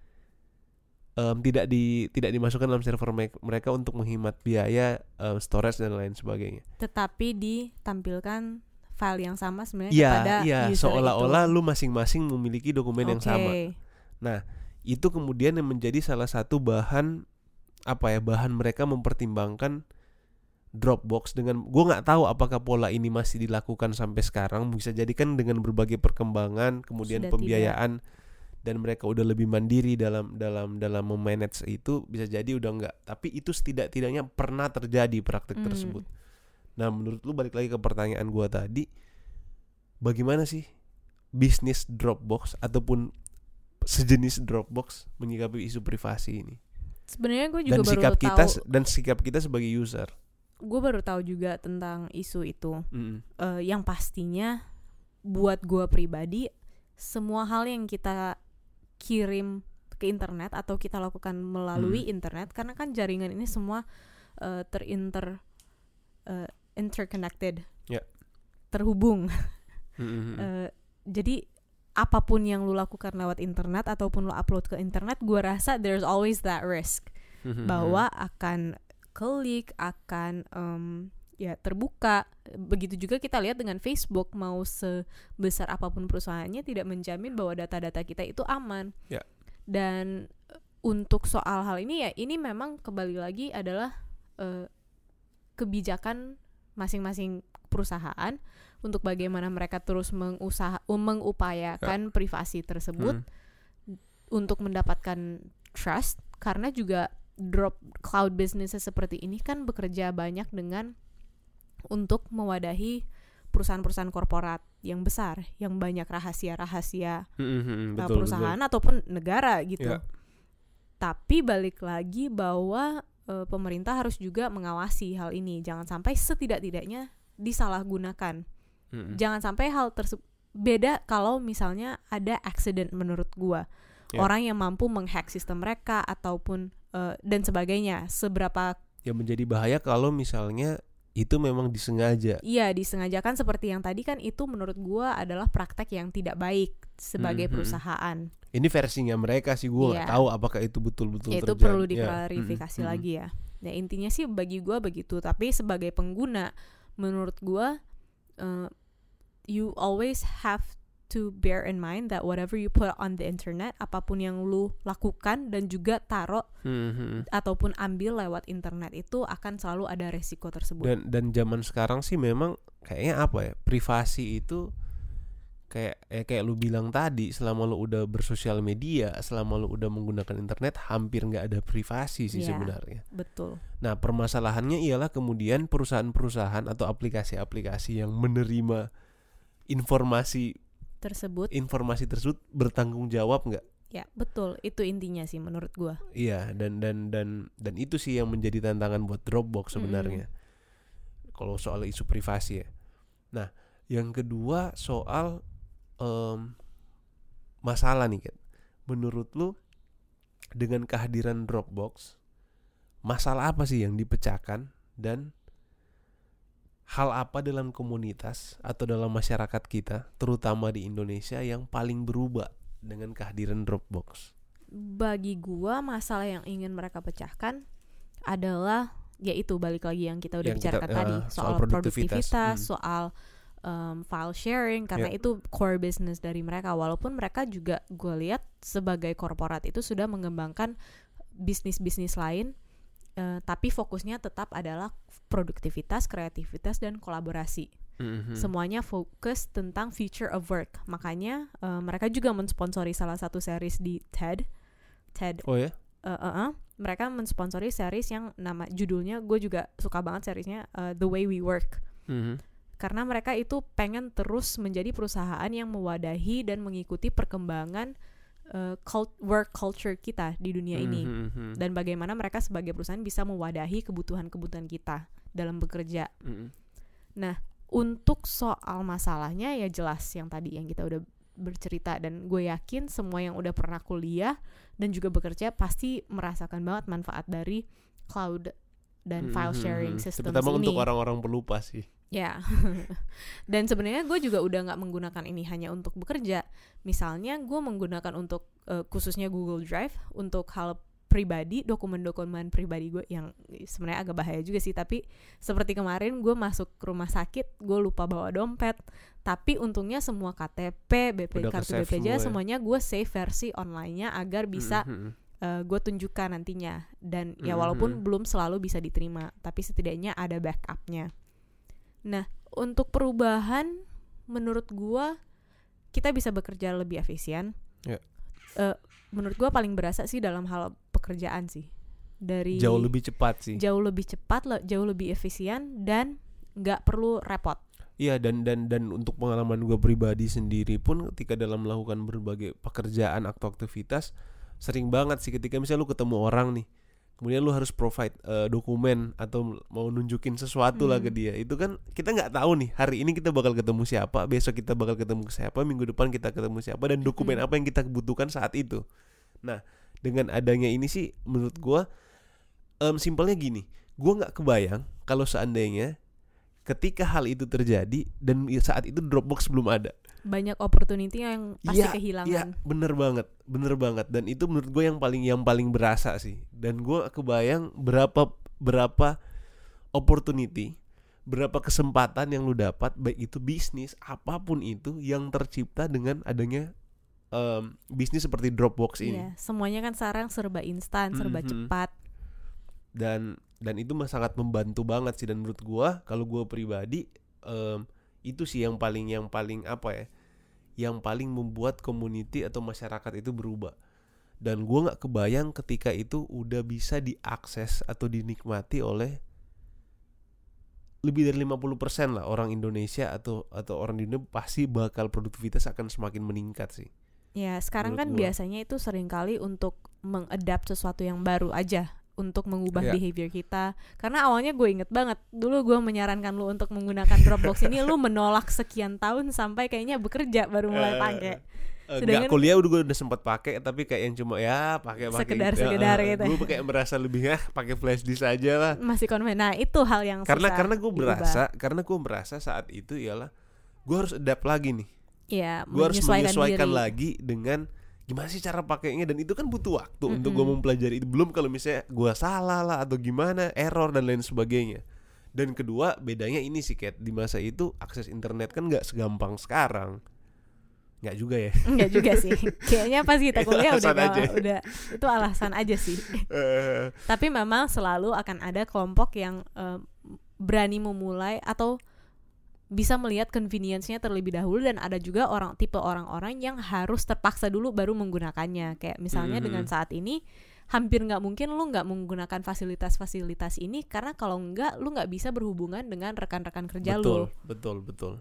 em, tidak di tidak dimasukkan dalam server me- mereka untuk menghemat biaya em, storage dan lain sebagainya tetapi ditampilkan file yang sama sebenarnya Iya, kepada iya, user seolah-olah itu. lu masing-masing memiliki dokumen yang sama. Oke. Itu kemudian yang menjadi salah satu bahan apa ya, bahan mereka mempertimbangkan Dropbox dengan gua nggak tahu apakah pola ini masih dilakukan sampai sekarang. Bisa jadi kan dengan berbagai perkembangan, kemudian Sudah pembiayaan dan mereka udah lebih mandiri dalam dalam dalam memanage itu bisa jadi udah nggak. Tapi itu setidak-tidaknya pernah terjadi praktek Hmm. tersebut. Nah, menurut lu balik lagi ke pertanyaan gua tadi, bagaimana sih bisnis Dropbox ataupun sejenis Dropbox menyikapi isu privasi ini sebenarnya gue juga dan baru sikap tahu kita dan sikap kita sebagai user. gue baru tahu juga tentang isu itu Mm-mm. Eh, yang pastinya buat gue pribadi semua hal yang kita kirim ke internet atau kita lakukan melalui Hmm. internet karena kan jaringan ini semua eh, terinter eh, interconnected Ya. terhubung Mhm. Eh, jadi apa pun yang lu lakukan lewat internet ataupun lu upload ke internet gue rasa there's always that risk Mhm. bahwa akan klik akan em, ya terbuka begitu juga kita lihat dengan Facebook mau sebesar apa pun perusahaannya tidak menjamin bahwa data-data kita itu aman Ya. dan untuk soal hal ini ya ini memang kembali lagi adalah eh, kebijakan masing-masing perusahaan untuk bagaimana mereka terus mengusaha mengupayakan privasi tersebut Hmm. untuk mendapatkan trust karena juga drop cloud businesses seperti ini kan bekerja banyak dengan untuk mewadahi perusahaan-perusahaan korporat yang besar yang banyak rahasia-rahasia Mhm, mhm, uh, betul, perusahaan ataupun negara gitu. Ya. Tapi balik lagi bahwa uh, pemerintah harus juga mengawasi hal ini jangan sampai setidak-tidaknya disalahgunakan. Mhm. Jangan sampai hal tersebut beda kalau misalnya ada accident menurut gua. Ya. Orang yang mampu menghack sistem mereka ataupun uh, dan sebagainya. Seberapa Yang menjadi bahaya kalau misalnya itu memang disengaja. iya disengajakan seperti yang tadi kan itu menurut gua adalah praktek yang tidak baik sebagai Mhm. perusahaan. Ini versinya mereka sih gue nggak Iya. tahu apakah itu betul-betul Ya, itu terjadi. perlu Ya, diklarifikasi mhm. lagi ya. Ya intinya sih bagi gua begitu, tapi sebagai pengguna menurut gua uh, you always have to bear in mind that whatever you put on the internet, apa pun yang lu lakukan dan juga taruh Mhm, mhm. ataupun ambil lewat internet itu akan selalu ada resiko tersebut. Dan dan zaman sekarang sih memang kayaknya apa ya privasi itu kayak eh, kayak lu bilang tadi selama lu udah bersosial media selama lu udah menggunakan internet hampir nggak ada privasi sih Iya. sebenarnya. Betul. Nah permasalahannya ialah kemudian perusahaan-perusahaan atau aplikasi-aplikasi yang menerima informasi Tersebut informasi tersebut bertanggung jawab nggak? ya betul itu intinya sih menurut gua. Iya dan dan dan dan itu sih yang menjadi tantangan buat Dropbox sebenarnya. Kalau soal isu privasi ya. Nah, yang kedua soal em, masalah nih Kat. Menurut lu dengan kehadiran Dropbox masalah apa sih yang dipecahkan dan hal apa dalam komunitas atau dalam masyarakat kita terutama di Indonesia yang paling berubah dengan kehadiran Dropbox? bagi gua masalah yang ingin mereka pecahkan adalah yaitu balik lagi yang kita udah Yang kita- bicarakan tadi eh, soal soal, produktivitas. produktivitas, Hmm. soal um, file sharing karena Ya. itu core business dari mereka walaupun mereka juga gue lihat sebagai korporat itu sudah mengembangkan bisnis-bisnis lain eh, tapi fokusnya tetap adalah produktivitas, kreativitas dan kolaborasi. Mhm. Semuanya fokus tentang future of work. Makanya eh, mereka juga mensponsori salah satu series di TED. TED Oh ya? eh, eh, eh, mereka mensponsori series yang nama judulnya gue juga suka banget seriesnya eh, The Way We Work Mhm. karena mereka itu pengen terus menjadi perusahaan yang mewadahi dan mengikuti perkembangan eh, cult- work culture kita di dunia ini Mhm. dan bagaimana mereka sebagai perusahaan bisa mewadahi kebutuhan-kebutuhan kita dalam bekerja. Mhm. Untuk soal masalahnya ya jelas yang tadi yang kita udah bercerita dan gue yakin semua yang udah pernah kuliah dan juga bekerja pasti merasakan banget manfaat dari cloud dan file Mhm. sharing system Terutama ini. untuk orang-orang pelupa sih. Ya, dan sebenarnya gue juga udah nggak menggunakan ini hanya untuk bekerja. Misalnya gue menggunakan untuk eh, khususnya Google Drive untuk hal pribadi, dokumen-dokumen pribadi gue yang sebenarnya agak bahaya juga sih. Tapi seperti kemarin gue masuk ke rumah sakit, gue lupa bawa dompet. Tapi untungnya semua KTP, BP, Udah kartu BPJS semua ya. semuanya gue save versi online-nya agar bisa Mhm. eh, gue tunjukkan nantinya dan ya Mhm. walaupun belum selalu bisa diterima tapi setidaknya ada backupnya nah untuk perubahan menurut gua kita bisa bekerja lebih efisien Ya. Eh, menurut gua paling berasa sih dalam hal pekerjaan sih dari Jauh lebih cepat sih. jauh lebih cepat le- jauh lebih efisien dan nggak perlu repot Iya dan dan dan untuk pengalaman gue pribadi sendiri pun ketika dalam melakukan berbagai pekerjaan atau aktivitas sering banget sih ketika misalnya lu ketemu orang nih kemudian lu harus provide eh, dokumen atau mau nunjukin sesuatu lah ke Hmm. dia itu kan kita nggak tahu nih hari ini kita bakal ketemu siapa besok kita bakal ketemu siapa minggu depan kita ketemu siapa dan dokumen Hmm. apa yang kita butuhkan saat itu nah dengan adanya ini sih menurut gua em, simpelnya gini gua nggak kebayang kalau seandainya ketika hal itu terjadi dan saat itu Dropbox belum ada banyak opportunity yang pasti Iya, kehilangan Iya, bener banget, bener banget. Dan itu menurut gue yang paling yang paling berasa sih. Dan gue kebayang berapa berapa opportunity, berapa kesempatan yang lu dapat, baik itu bisnis apa pun itu yang tercipta dengan adanya em, bisnis seperti Dropbox ini. Iya, semuanya kan sekarang serba instan serba Mhm. cepat Dan dan itu mah sangat membantu banget sih. Dan menurut gue, kalau gue pribadi em, itu sih yang paling yang paling apa ya? Yang paling membuat community atau masyarakat itu berubah. dan gua nggak kebayang ketika itu udah bisa diakses atau dinikmati oleh lebih dari 50% lah orang Indonesia atau atau orang di Indonesia pasti bakal produktivitas akan semakin meningkat sih. Ya, sekarang kan gua. biasanya itu sering kali untuk mengadapt sesuatu yang baru aja untuk mengubah Iya. behavior kita. Karena awalnya gue inget banget, dulu gue menyarankan lu untuk menggunakan Dropbox ini, lu menolak sekian tahun sampai kayaknya bekerja baru mulai Eh, pakai. Eh, Sedangkan- nggak kuliah udah gue udah sempat pakai tapi kayak yang cuma ya pakai pakai Sekedar-sekedar gitu. Gue kayak merasa lebih ah pakai flash disk aja lah. Masih konven. Nah, itu hal yang Karena susah karena gue berasa karena gue merasa saat itu ialah gue harus adapt lagi nih. Ya, Gue harus menyesuaikan diri. lagi dengan gimana sih cara pakainya dan itu kan butuh waktu untuk gue mempelajari itu belum kalau misalnya gue salah lah atau gimana error dan lain sebagainya dan kedua bedanya ini sih Kat di masa itu akses internet kan nggak segampang sekarang nggak juga ya Enggak juga sih. Kayaknya pas kita kuliah udah aja. udah itu alasan aja sih. Eh, Tapi memang selalu akan ada kelompok yang eh, berani memulai atau bisa melihat convenience-nya terlebih dahulu dan ada juga orang tipe orang-orang yang harus terpaksa dulu baru menggunakannya. Kayak misalnya Mhm. dengan saat ini hampir nggak mungkin lu nggak menggunakan fasilitas-fasilitas ini karena kalau nggak lu nggak bisa berhubungan dengan rekan-rekan kerja betul lu. betul betul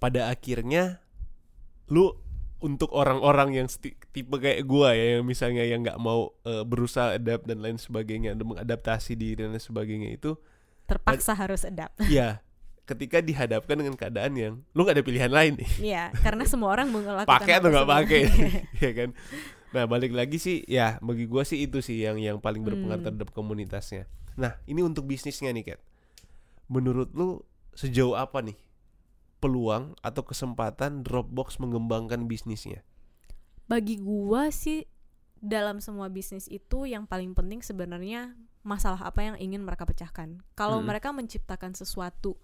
pada akhirnya lu untuk orang-orang yang tipe kayak gua ya yang misalnya yang nggak mau eh, berusaha adapt dan lain sebagainya dan mengadaptasi diri dan lain sebagainya itu Terpaksa harus adapt. ya ketika dihadapkan dengan keadaan yang lu nggak ada pilihan lain nih. Iya, karena semua orang melakukan pakai atau nggak pakai. Ya kan? Nah balik lagi sih ya bagi gua sih itu sih yang yang paling berpengaruh Hmm. terhadap komunitasnya. Nah ini untuk bisnisnya nih Kat. Menurut lu sejauh apa nih peluang atau kesempatan Dropbox mengembangkan bisnisnya? Bagi gua sih dalam semua bisnis itu yang paling penting sebenarnya masalah apa yang ingin mereka pecahkan. Kalau Hmm. mereka menciptakan sesuatu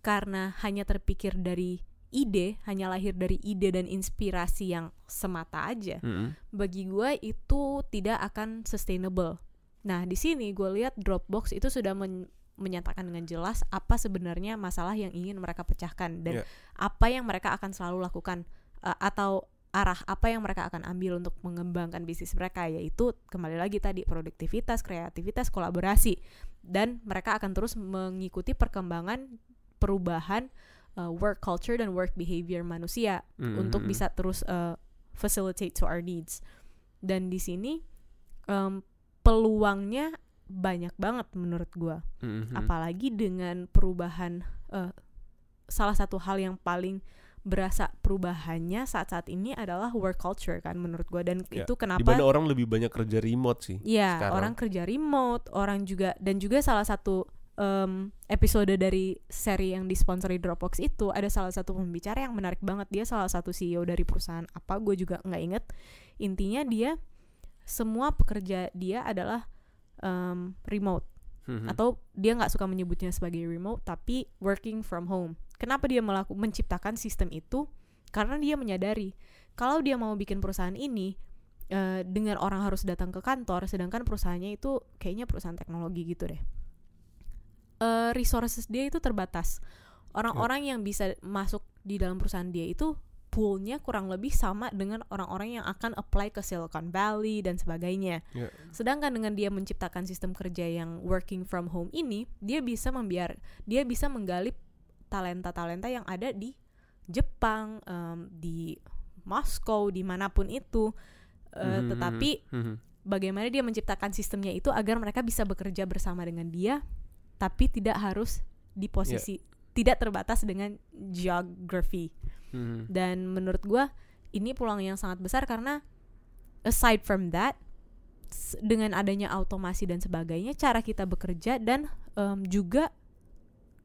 karena hanya terpikir dari ide, hanya lahir dari ide dan inspirasi yang semata aja, bagi gua itu tidak akan sustainable. Nah, di sini gue lihat Dropbox itu sudah men- menyatakan dengan jelas apa sebenarnya masalah yang ingin mereka pecahkan dan Yeah. apa yang mereka akan selalu lakukan uh, atau arah apa yang mereka akan ambil untuk mengembangkan bisnis mereka yaitu kembali lagi tadi produktivitas, kreativitas, kolaborasi dan mereka akan terus mengikuti perkembangan perubahan uh, work culture dan work behavior manusia untuk Mhm. bisa terus uh, facilitate to our needs. Dan di sini um, peluangnya banyak banget menurut gua. Mhm. Apalagi dengan perubahan uh, salah satu hal yang paling berasa perubahannya saat-saat ini adalah work culture kan menurut gua dan Ya, itu kenapa mana orang lebih banyak kerja remote sih ya sekarang. orang kerja remote orang juga dan juga salah satu em, episode dari seri yang disponsori Dropbox itu ada salah satu pembicara yang menarik banget dia salah satu CEO dari perusahaan apa gue juga nggak inget intinya dia semua pekerja dia adalah em, remote Mhm. atau dia nggak suka menyebutnya sebagai remote tapi working from home. Kenapa dia melaku menciptakan sistem itu? Karena dia menyadari kalau dia mau bikin perusahaan ini eh, dengan orang harus datang ke kantor, sedangkan perusahaannya itu kayaknya perusahaan teknologi gitu deh. Eh, resources dia itu terbatas. Orang-orang yang bisa masuk di dalam perusahaan dia itu poolnya kurang lebih sama dengan orang-orang yang akan apply ke Silicon Valley dan sebagainya. Ya. Sedangkan dengan dia menciptakan sistem kerja yang working from home ini, dia bisa membiar dia bisa menggali talenta-talenta yang ada di Jepang, em, di Moskow, di mana pun itu. Eh, Mhm. Tetapi Mhm. bagaimana dia menciptakan sistemnya itu agar mereka bisa bekerja bersama dengan dia, tapi tidak harus di posisi tidak terbatas dengan geography Mhm. dan menurut gua ini peluang yang sangat besar karena aside from that dengan adanya automasi dan sebagainya cara kita bekerja dan em, juga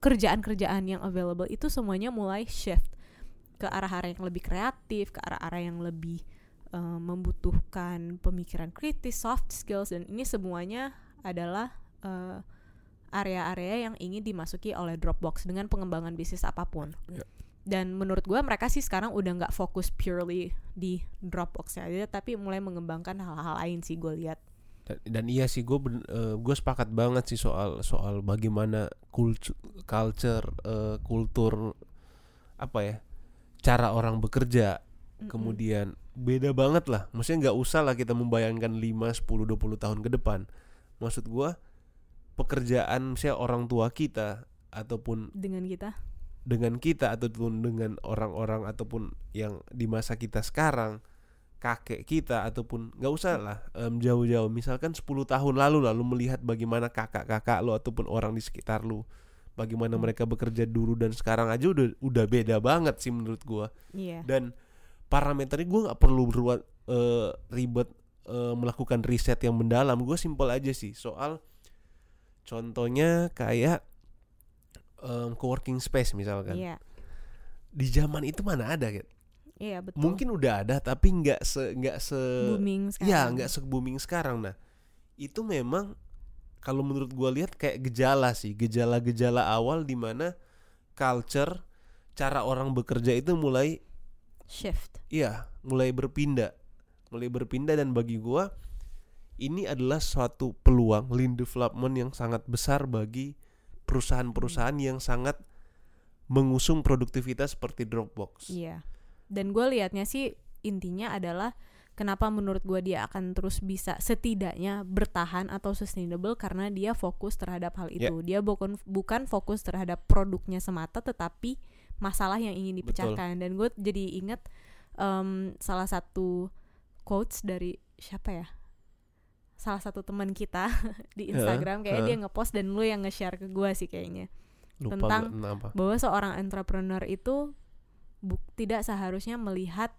kerjaan-kerjaan yang available itu semuanya mulai shift ke arah-arah yang lebih kreatif, ke arah-arah yang lebih uh, membutuhkan pemikiran kritis, soft skills dan ini semuanya adalah uh, area-area yang ingin dimasuki oleh Dropbox dengan pengembangan bisnis apa pun. Ya. Dan menurut gue mereka sih sekarang udah nggak fokus purely di Dropbox aja, tapi mulai mengembangkan hal-hal lain sih gue lihat. Dan, dan iya sih gue uh, gue sepakat banget sih soal soal bagaimana kultur culture uh, kultur apa ya cara orang bekerja Mm-mm. kemudian beda banget lah maksudnya nggak usah lah kita membayangkan 5, 10, 20 tahun ke depan maksud gua pekerjaan misalnya orang tua kita ataupun dengan kita? dengan kita ataupun dengan orang-orang ataupun yang di masa kita sekarang kakek kita ataupun nggak usah lah em, jauh-jauh. Misalkan 10 tahun lalu lalu melihat bagaimana kakak-kakak lo ataupun orang di sekitar lo bagaimana Hmm. mereka bekerja dulu dan sekarang aja udah udah beda banget sih menurut gua. Iya. Dan parameternya gue nggak perlu berbuat eh, ribet eh, melakukan riset yang mendalam. Gue simpel aja sih soal contohnya kayak em, co-working space misalkan. Iya. Di zaman itu mana ada gitu iya betul. Mungkin udah ada tapi nggak se nggak se booming sekarang. ya nggak se booming sekarang. Nah itu memang kalau menurut gue lihat kayak gejala sih gejala-gejala awal di mana culture cara orang bekerja itu mulai shift. Iya, mulai berpindah, mulai berpindah dan bagi gua ini adalah suatu peluang lean development yang sangat besar bagi perusahaan-perusahaan yang sangat mengusung produktivitas seperti Dropbox. Iya. Dan gue liatnya sih intinya adalah kenapa menurut gue dia akan terus bisa setidaknya bertahan atau sustainable karena dia fokus terhadap hal Ya. itu. Dia bukan bukan fokus terhadap produknya semata tetapi masalah yang ingin dipecahkan. Dan gue jadi inget em, salah satu quotes dari siapa ya? Salah satu teman kita di Instagram kayak heeh. dia ngepost dan lu yang nge-share ke gue sih kayaknya Lupa tentang- bahwa seorang entrepreneur itu bu- tidak seharusnya melihat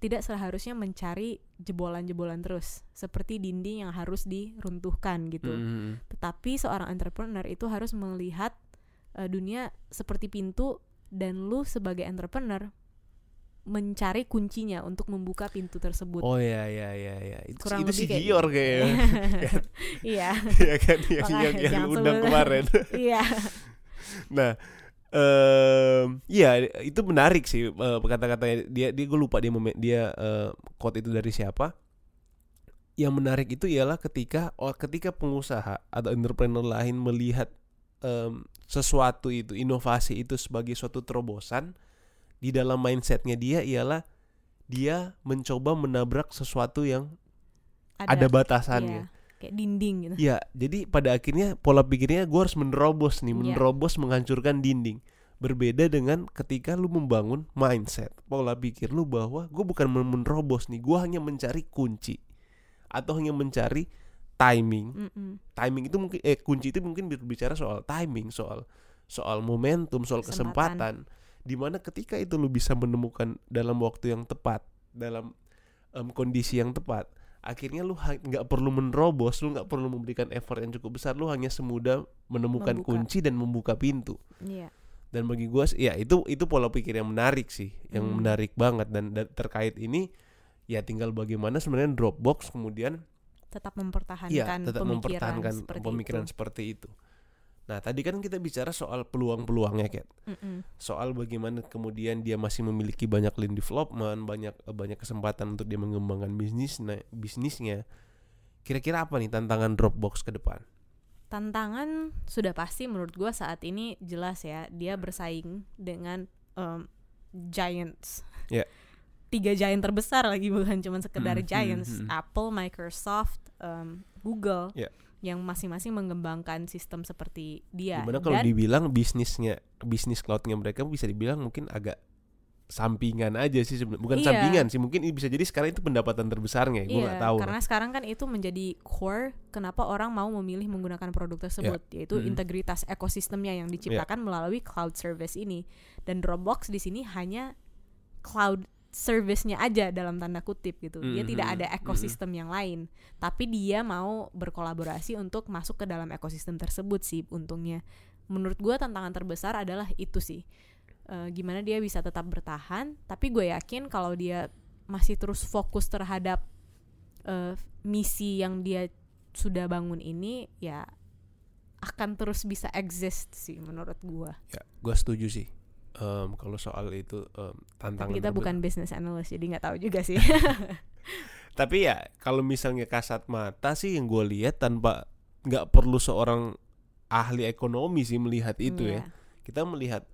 tidak seharusnya mencari jebolan-jebolan terus seperti dinding yang harus diruntuhkan gitu. Mm, Tetapi seorang entrepreneur itu harus melihat eh, dunia seperti pintu dan lu sebagai entrepreneur mencari kuncinya untuk membuka pintu tersebut. Oh ya ya ya ya. Itu, Kurang itu lebih si Gior gitu. kayaknya. Iya. Iya kan yang yang, Makanya yang lu undang sebelum- kemarin. Iya. Nah, em iya itu menarik sih eh, kata-katanya dia dia gue lupa dia meme- dia eh, quote itu dari siapa. Yang menarik itu ialah ketika oh, ketika pengusaha atau entrepreneur lain melihat em, sesuatu itu inovasi itu sebagai suatu terobosan di dalam mindsetnya dia ialah dia mencoba menabrak sesuatu yang ada, batasannya. iya, kayak dinding gitu. Ya, jadi pada akhirnya pola pikirnya gue harus menerobos nih, Iya. menerobos menghancurkan dinding. Berbeda dengan ketika lu membangun mindset, pola pikir lu bahwa gue bukan men- menerobos nih, gue hanya mencari kunci atau hanya mencari timing. Mm-mm. Timing itu mungkin eh kunci itu mungkin berbicara soal timing, soal soal momentum, soal Kesempatan. kesempatan. Di mana ketika itu lu bisa menemukan dalam waktu yang tepat, dalam em, kondisi yang tepat, akhirnya lu nggak perlu menerobos, lu nggak perlu memberikan effort yang cukup besar, lu hanya semudah menemukan Membuka. kunci dan membuka pintu. Iya. Dan bagi gua sih, ya itu itu pola pikir yang menarik sih, yang Hmm. menarik banget dan, dan terkait ini ya tinggal bagaimana sebenarnya Dropbox kemudian Tetap mempertahankan Iya, tetap pemikiran mempertahankan seperti pemikiran itu. seperti itu. Nah, tadi kan kita bicara soal peluang-peluangnya, Kat. Mm-mm. Soal bagaimana kemudian dia masih memiliki banyak lean development, banyak eh, banyak kesempatan untuk dia mengembangkan bisnisnya, bisnisnya. Kira-kira apa nih tantangan Dropbox ke depan? Tantangan sudah pasti menurut gua saat ini jelas ya dia bersaing dengan em, giants. Ya. Tiga giant terbesar lagi bukan cuma sekedar Hmm, hmm, giants. hmm. Apple, Microsoft, em, Google. Ya. Yang masing-masing mengembangkan sistem seperti dia. Gimana kalau Dan dibilang bisnisnya, bisnis cloudnya mereka bisa dibilang mungkin agak sampingan aja sih sebenarnya. Bukan Iya. sampingan sih, mungkin bisa jadi sekarang itu pendapatan terbesarnya. Gue Iya, nggak tahu. karena sekarang kan itu menjadi core kenapa orang mau memilih menggunakan produk tersebut, yaitu Mm. integritas ekosistemnya yang diciptakan melalui cloud service ini. Dan Dropbox di sini hanya cloud service-nya aja dalam tanda kutip gitu. Dia tidak Mhm, ada ekosistem yang lain, tapi dia mau berkolaborasi untuk masuk ke dalam ekosistem tersebut sih untungnya. menurut gue tantangan terbesar adalah itu sih Eh, gimana dia bisa tetap bertahan tapi gue yakin kalau dia masih terus fokus terhadap eh, misi yang dia sudah bangun ini ya akan terus bisa exist sih menurut gue Ya, gue setuju sih. Em, kalau soal itu em, tantangan. tapi kita bukan business analyst jadi nggak tahu juga sih Tapi ya kalau misalnya kasat mata sih yang gue lihat tanpa nggak perlu seorang ahli ekonomi sih melihat itu ya. Iya. Kita melihat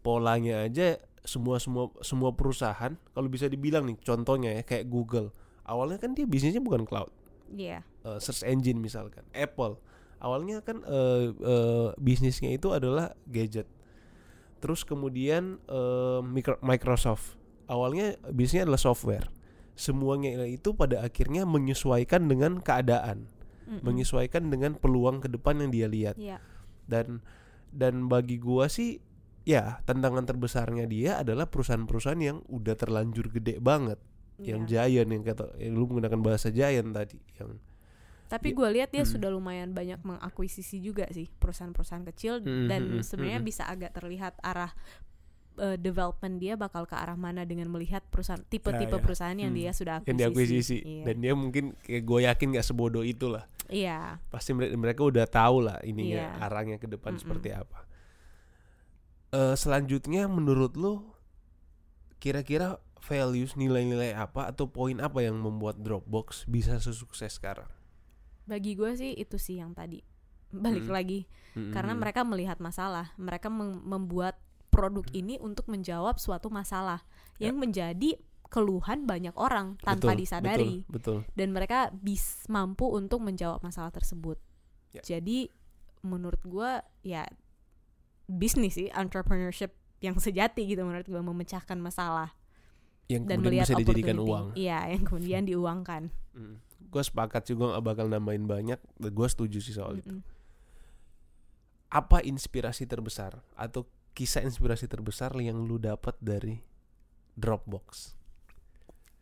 polanya aja semua semua semua perusahaan kalau bisa dibilang nih contohnya ya kayak Google. Awalnya kan dia bisnisnya bukan cloud, Iya. eh, search engine misalkan. Apple awalnya kan eh, eh, bisnisnya itu adalah gadget. Terus kemudian eh, Micro- Microsoft awalnya bisnisnya adalah software. Semuanya itu pada akhirnya menyesuaikan dengan keadaan, Mm-mm. menyesuaikan dengan peluang ke depan yang dia lihat. Iya. Dan dan bagi gua sih ya tantangan terbesarnya dia adalah perusahaan-perusahaan yang udah terlanjur gede banget, yang Iya. giant yang kata yang lu menggunakan bahasa giant tadi yang Tapi Ya, gue lihat dia hmm. sudah lumayan banyak mengakuisisi juga sih perusahaan-perusahaan kecil Hmm, dan hmm, hmm, sebenarnya hmm. bisa agak terlihat arah eh, development dia bakal ke arah mana dengan melihat perusahaan tipe-tipe ya. perusahaan yang Hmm. dia sudah yang akuisisi. diakuisisi Iya. dan dia mungkin kayak gue yakin nggak sebodoh itulah Iya. pasti mereka, mereka udah tahu lah ininya Iya. arahnya ke depan Mm-mm. seperti apa Eh selanjutnya menurut lu kira-kira values nilai-nilai apa atau poin apa yang membuat Dropbox bisa sesukses sekarang Bagi gue sih itu sih yang tadi balik Hmm. lagi Mm-mm. karena mereka melihat masalah, mereka mem- membuat produk Hmm. ini untuk menjawab suatu masalah Ya. yang menjadi keluhan banyak orang tanpa Betul, disadari. betul, betul. dan mereka bis mampu untuk menjawab masalah tersebut. Ya. Jadi menurut gua ya bisnis sih entrepreneurship yang sejati gitu menurut gua memecahkan masalah yang dan kemudian melihat bisa dijadikan uang Iya, yang kemudian diuangkan. Gue sepakat sih gue gak bakal nambahin banyak gue setuju sih soal itu Mm-mm. apa inspirasi terbesar atau kisah inspirasi terbesar yang lu dapat dari Dropbox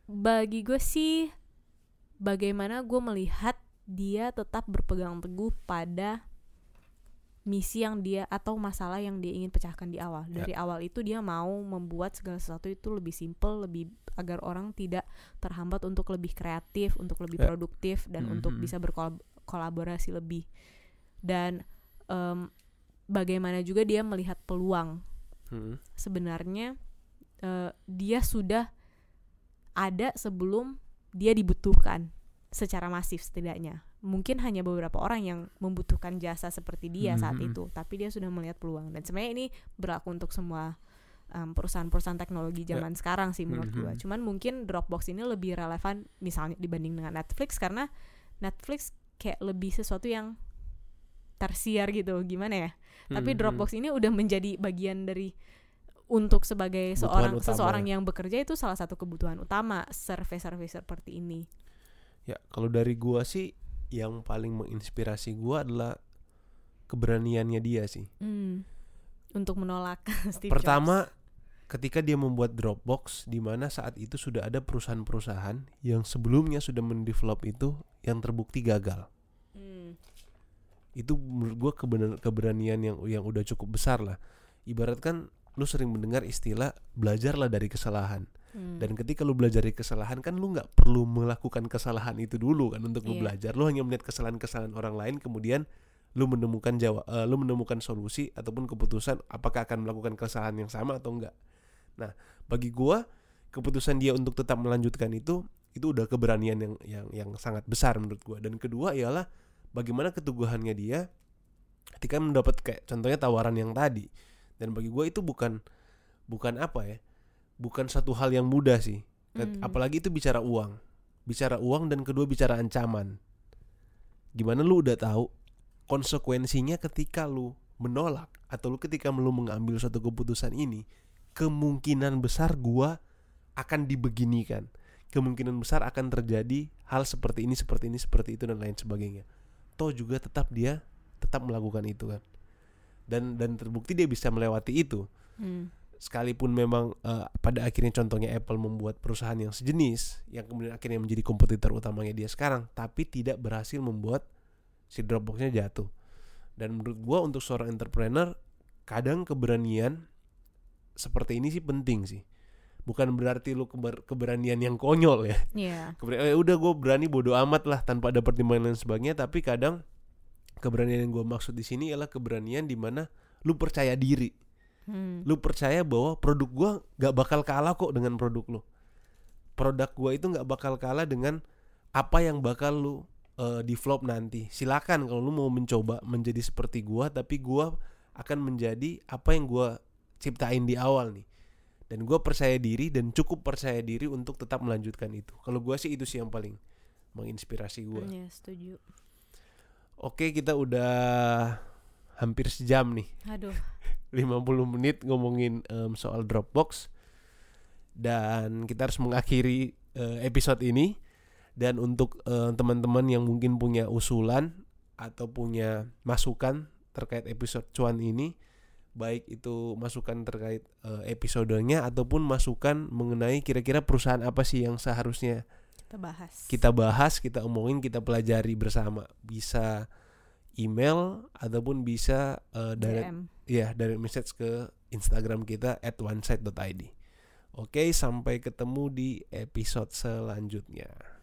Bagi gue sih bagaimana gue melihat dia tetap berpegang teguh pada misi yang dia atau masalah yang dia ingin pecahkan di awal. Ya. Dari awal itu dia mau membuat segala sesuatu itu lebih simple, lebih agar orang tidak terhambat untuk lebih kreatif, untuk lebih Ya. produktif dan untuk Mhm. bisa berkolaborasi lebih. Dan em, bagaimana juga dia melihat peluang Hmm. sebenarnya eh, dia sudah ada sebelum dia dibutuhkan secara masif setidaknya. Mungkin hanya beberapa orang yang membutuhkan jasa seperti dia saat Mhm. itu, tapi dia sudah melihat peluang dan sebenarnya ini berlaku untuk semua em, perusahaan-perusahaan teknologi Ya. zaman sekarang sih menurut gua. Mhm. Cuman mungkin Dropbox ini lebih relevan misalnya dibanding dengan Netflix karena Netflix kayak lebih sesuatu yang tersier gitu, gimana ya? Tapi Hmm, Dropbox ini udah menjadi bagian dari untuk sebagai Kebutuhan seorang utama seseorang ya. yang bekerja itu salah satu kebutuhan utama service-service seperti ini. Ya, kalau dari gua sih yang paling menginspirasi gua adalah keberaniannya dia sih. Hmm. Untuk menolak Steve Pertama, ketika dia membuat Dropbox di mana saat itu sudah ada perusahaan-perusahaan yang sebelumnya sudah mendevelop itu yang terbukti gagal. Jobs. Hmm. Itu menurut kebenar- keberanian yang yang udah cukup besar lah. Ibarat kan lu sering mendengar istilah belajarlah dari kesalahan. Hmm. Dan ketika lu belajar dari kesalahan kan lu nggak perlu melakukan kesalahan itu dulu kan untuk lu Iya. belajar. Lu hanya melihat kesalahan-kesalahan orang lain kemudian lu menemukan jawab lu menemukan solusi ataupun keputusan apakah akan melakukan kesalahan yang sama atau enggak. Nah, bagi gua keputusan dia untuk tetap melanjutkan itu itu udah keberanian yang yang yang sangat besar menurut gua. Dan kedua ialah bagaimana keteguhannya dia ketika mendapat kayak contohnya tawaran yang tadi. Dan bagi gua itu bukan bukan apa ya? Bukan satu hal yang mudah sih. Hmm. Apalagi itu bicara uang. Bicara uang dan kedua bicara ancaman. Gimana lu udah tahu konsekuensinya ketika lu menolak atau lu ketika lu mengambil suatu keputusan ini, kemungkinan besar gua akan dibeginikan. Kemungkinan besar akan terjadi hal seperti ini, seperti ini, seperti itu dan lain sebagainya. Toh juga tetap dia tetap melakukan itu kan. Dan dan terbukti dia bisa melewati itu Hmm. Sekalipun memang eh, pada akhirnya contohnya Apple membuat perusahaan yang sejenis yang kemudian akhirnya menjadi kompetitor utamanya dia sekarang tapi tidak berhasil membuat si Dropboxnya jatuh. Dan menurut gua untuk seorang entrepreneur kadang keberanian seperti ini sih penting sih. Bukan berarti lu keber- keberanian yang konyol ya. Iya. Keberanian, eh, udah gue berani bodoh amat lah tanpa ada pertimbangan dan sebagainya tapi kadang keberanian yang gue maksud di sini adalah keberanian di mana lu percaya diri Hmm. lu percaya bahwa produk gua gak bakal kalah kok dengan produk lu produk gua itu gak bakal kalah dengan apa yang bakal lu eh, develop nanti silakan kalau lu mau mencoba menjadi seperti gua tapi gua akan menjadi apa yang gua ciptain di awal nih dan gua percaya diri dan cukup percaya diri untuk tetap melanjutkan itu kalau gua sih itu sih yang paling menginspirasi gua Iya, setuju. oke kita udah hampir sejam nih Aduh. 50 menit ngomongin em, soal Dropbox dan kita harus mengakhiri eh, episode ini dan untuk eh, teman-teman yang mungkin punya usulan atau punya masukan terkait episode cuan ini baik itu masukan terkait eh, episodenya ataupun masukan mengenai kira-kira perusahaan apa sih yang seharusnya Kita bahas. kita bahas, kita omongin, kita pelajari bersama. Bisa email ataupun bisa eh, direct DM ya dari message ke Instagram kita at oneside.id. Oke, sampai ketemu di episode selanjutnya.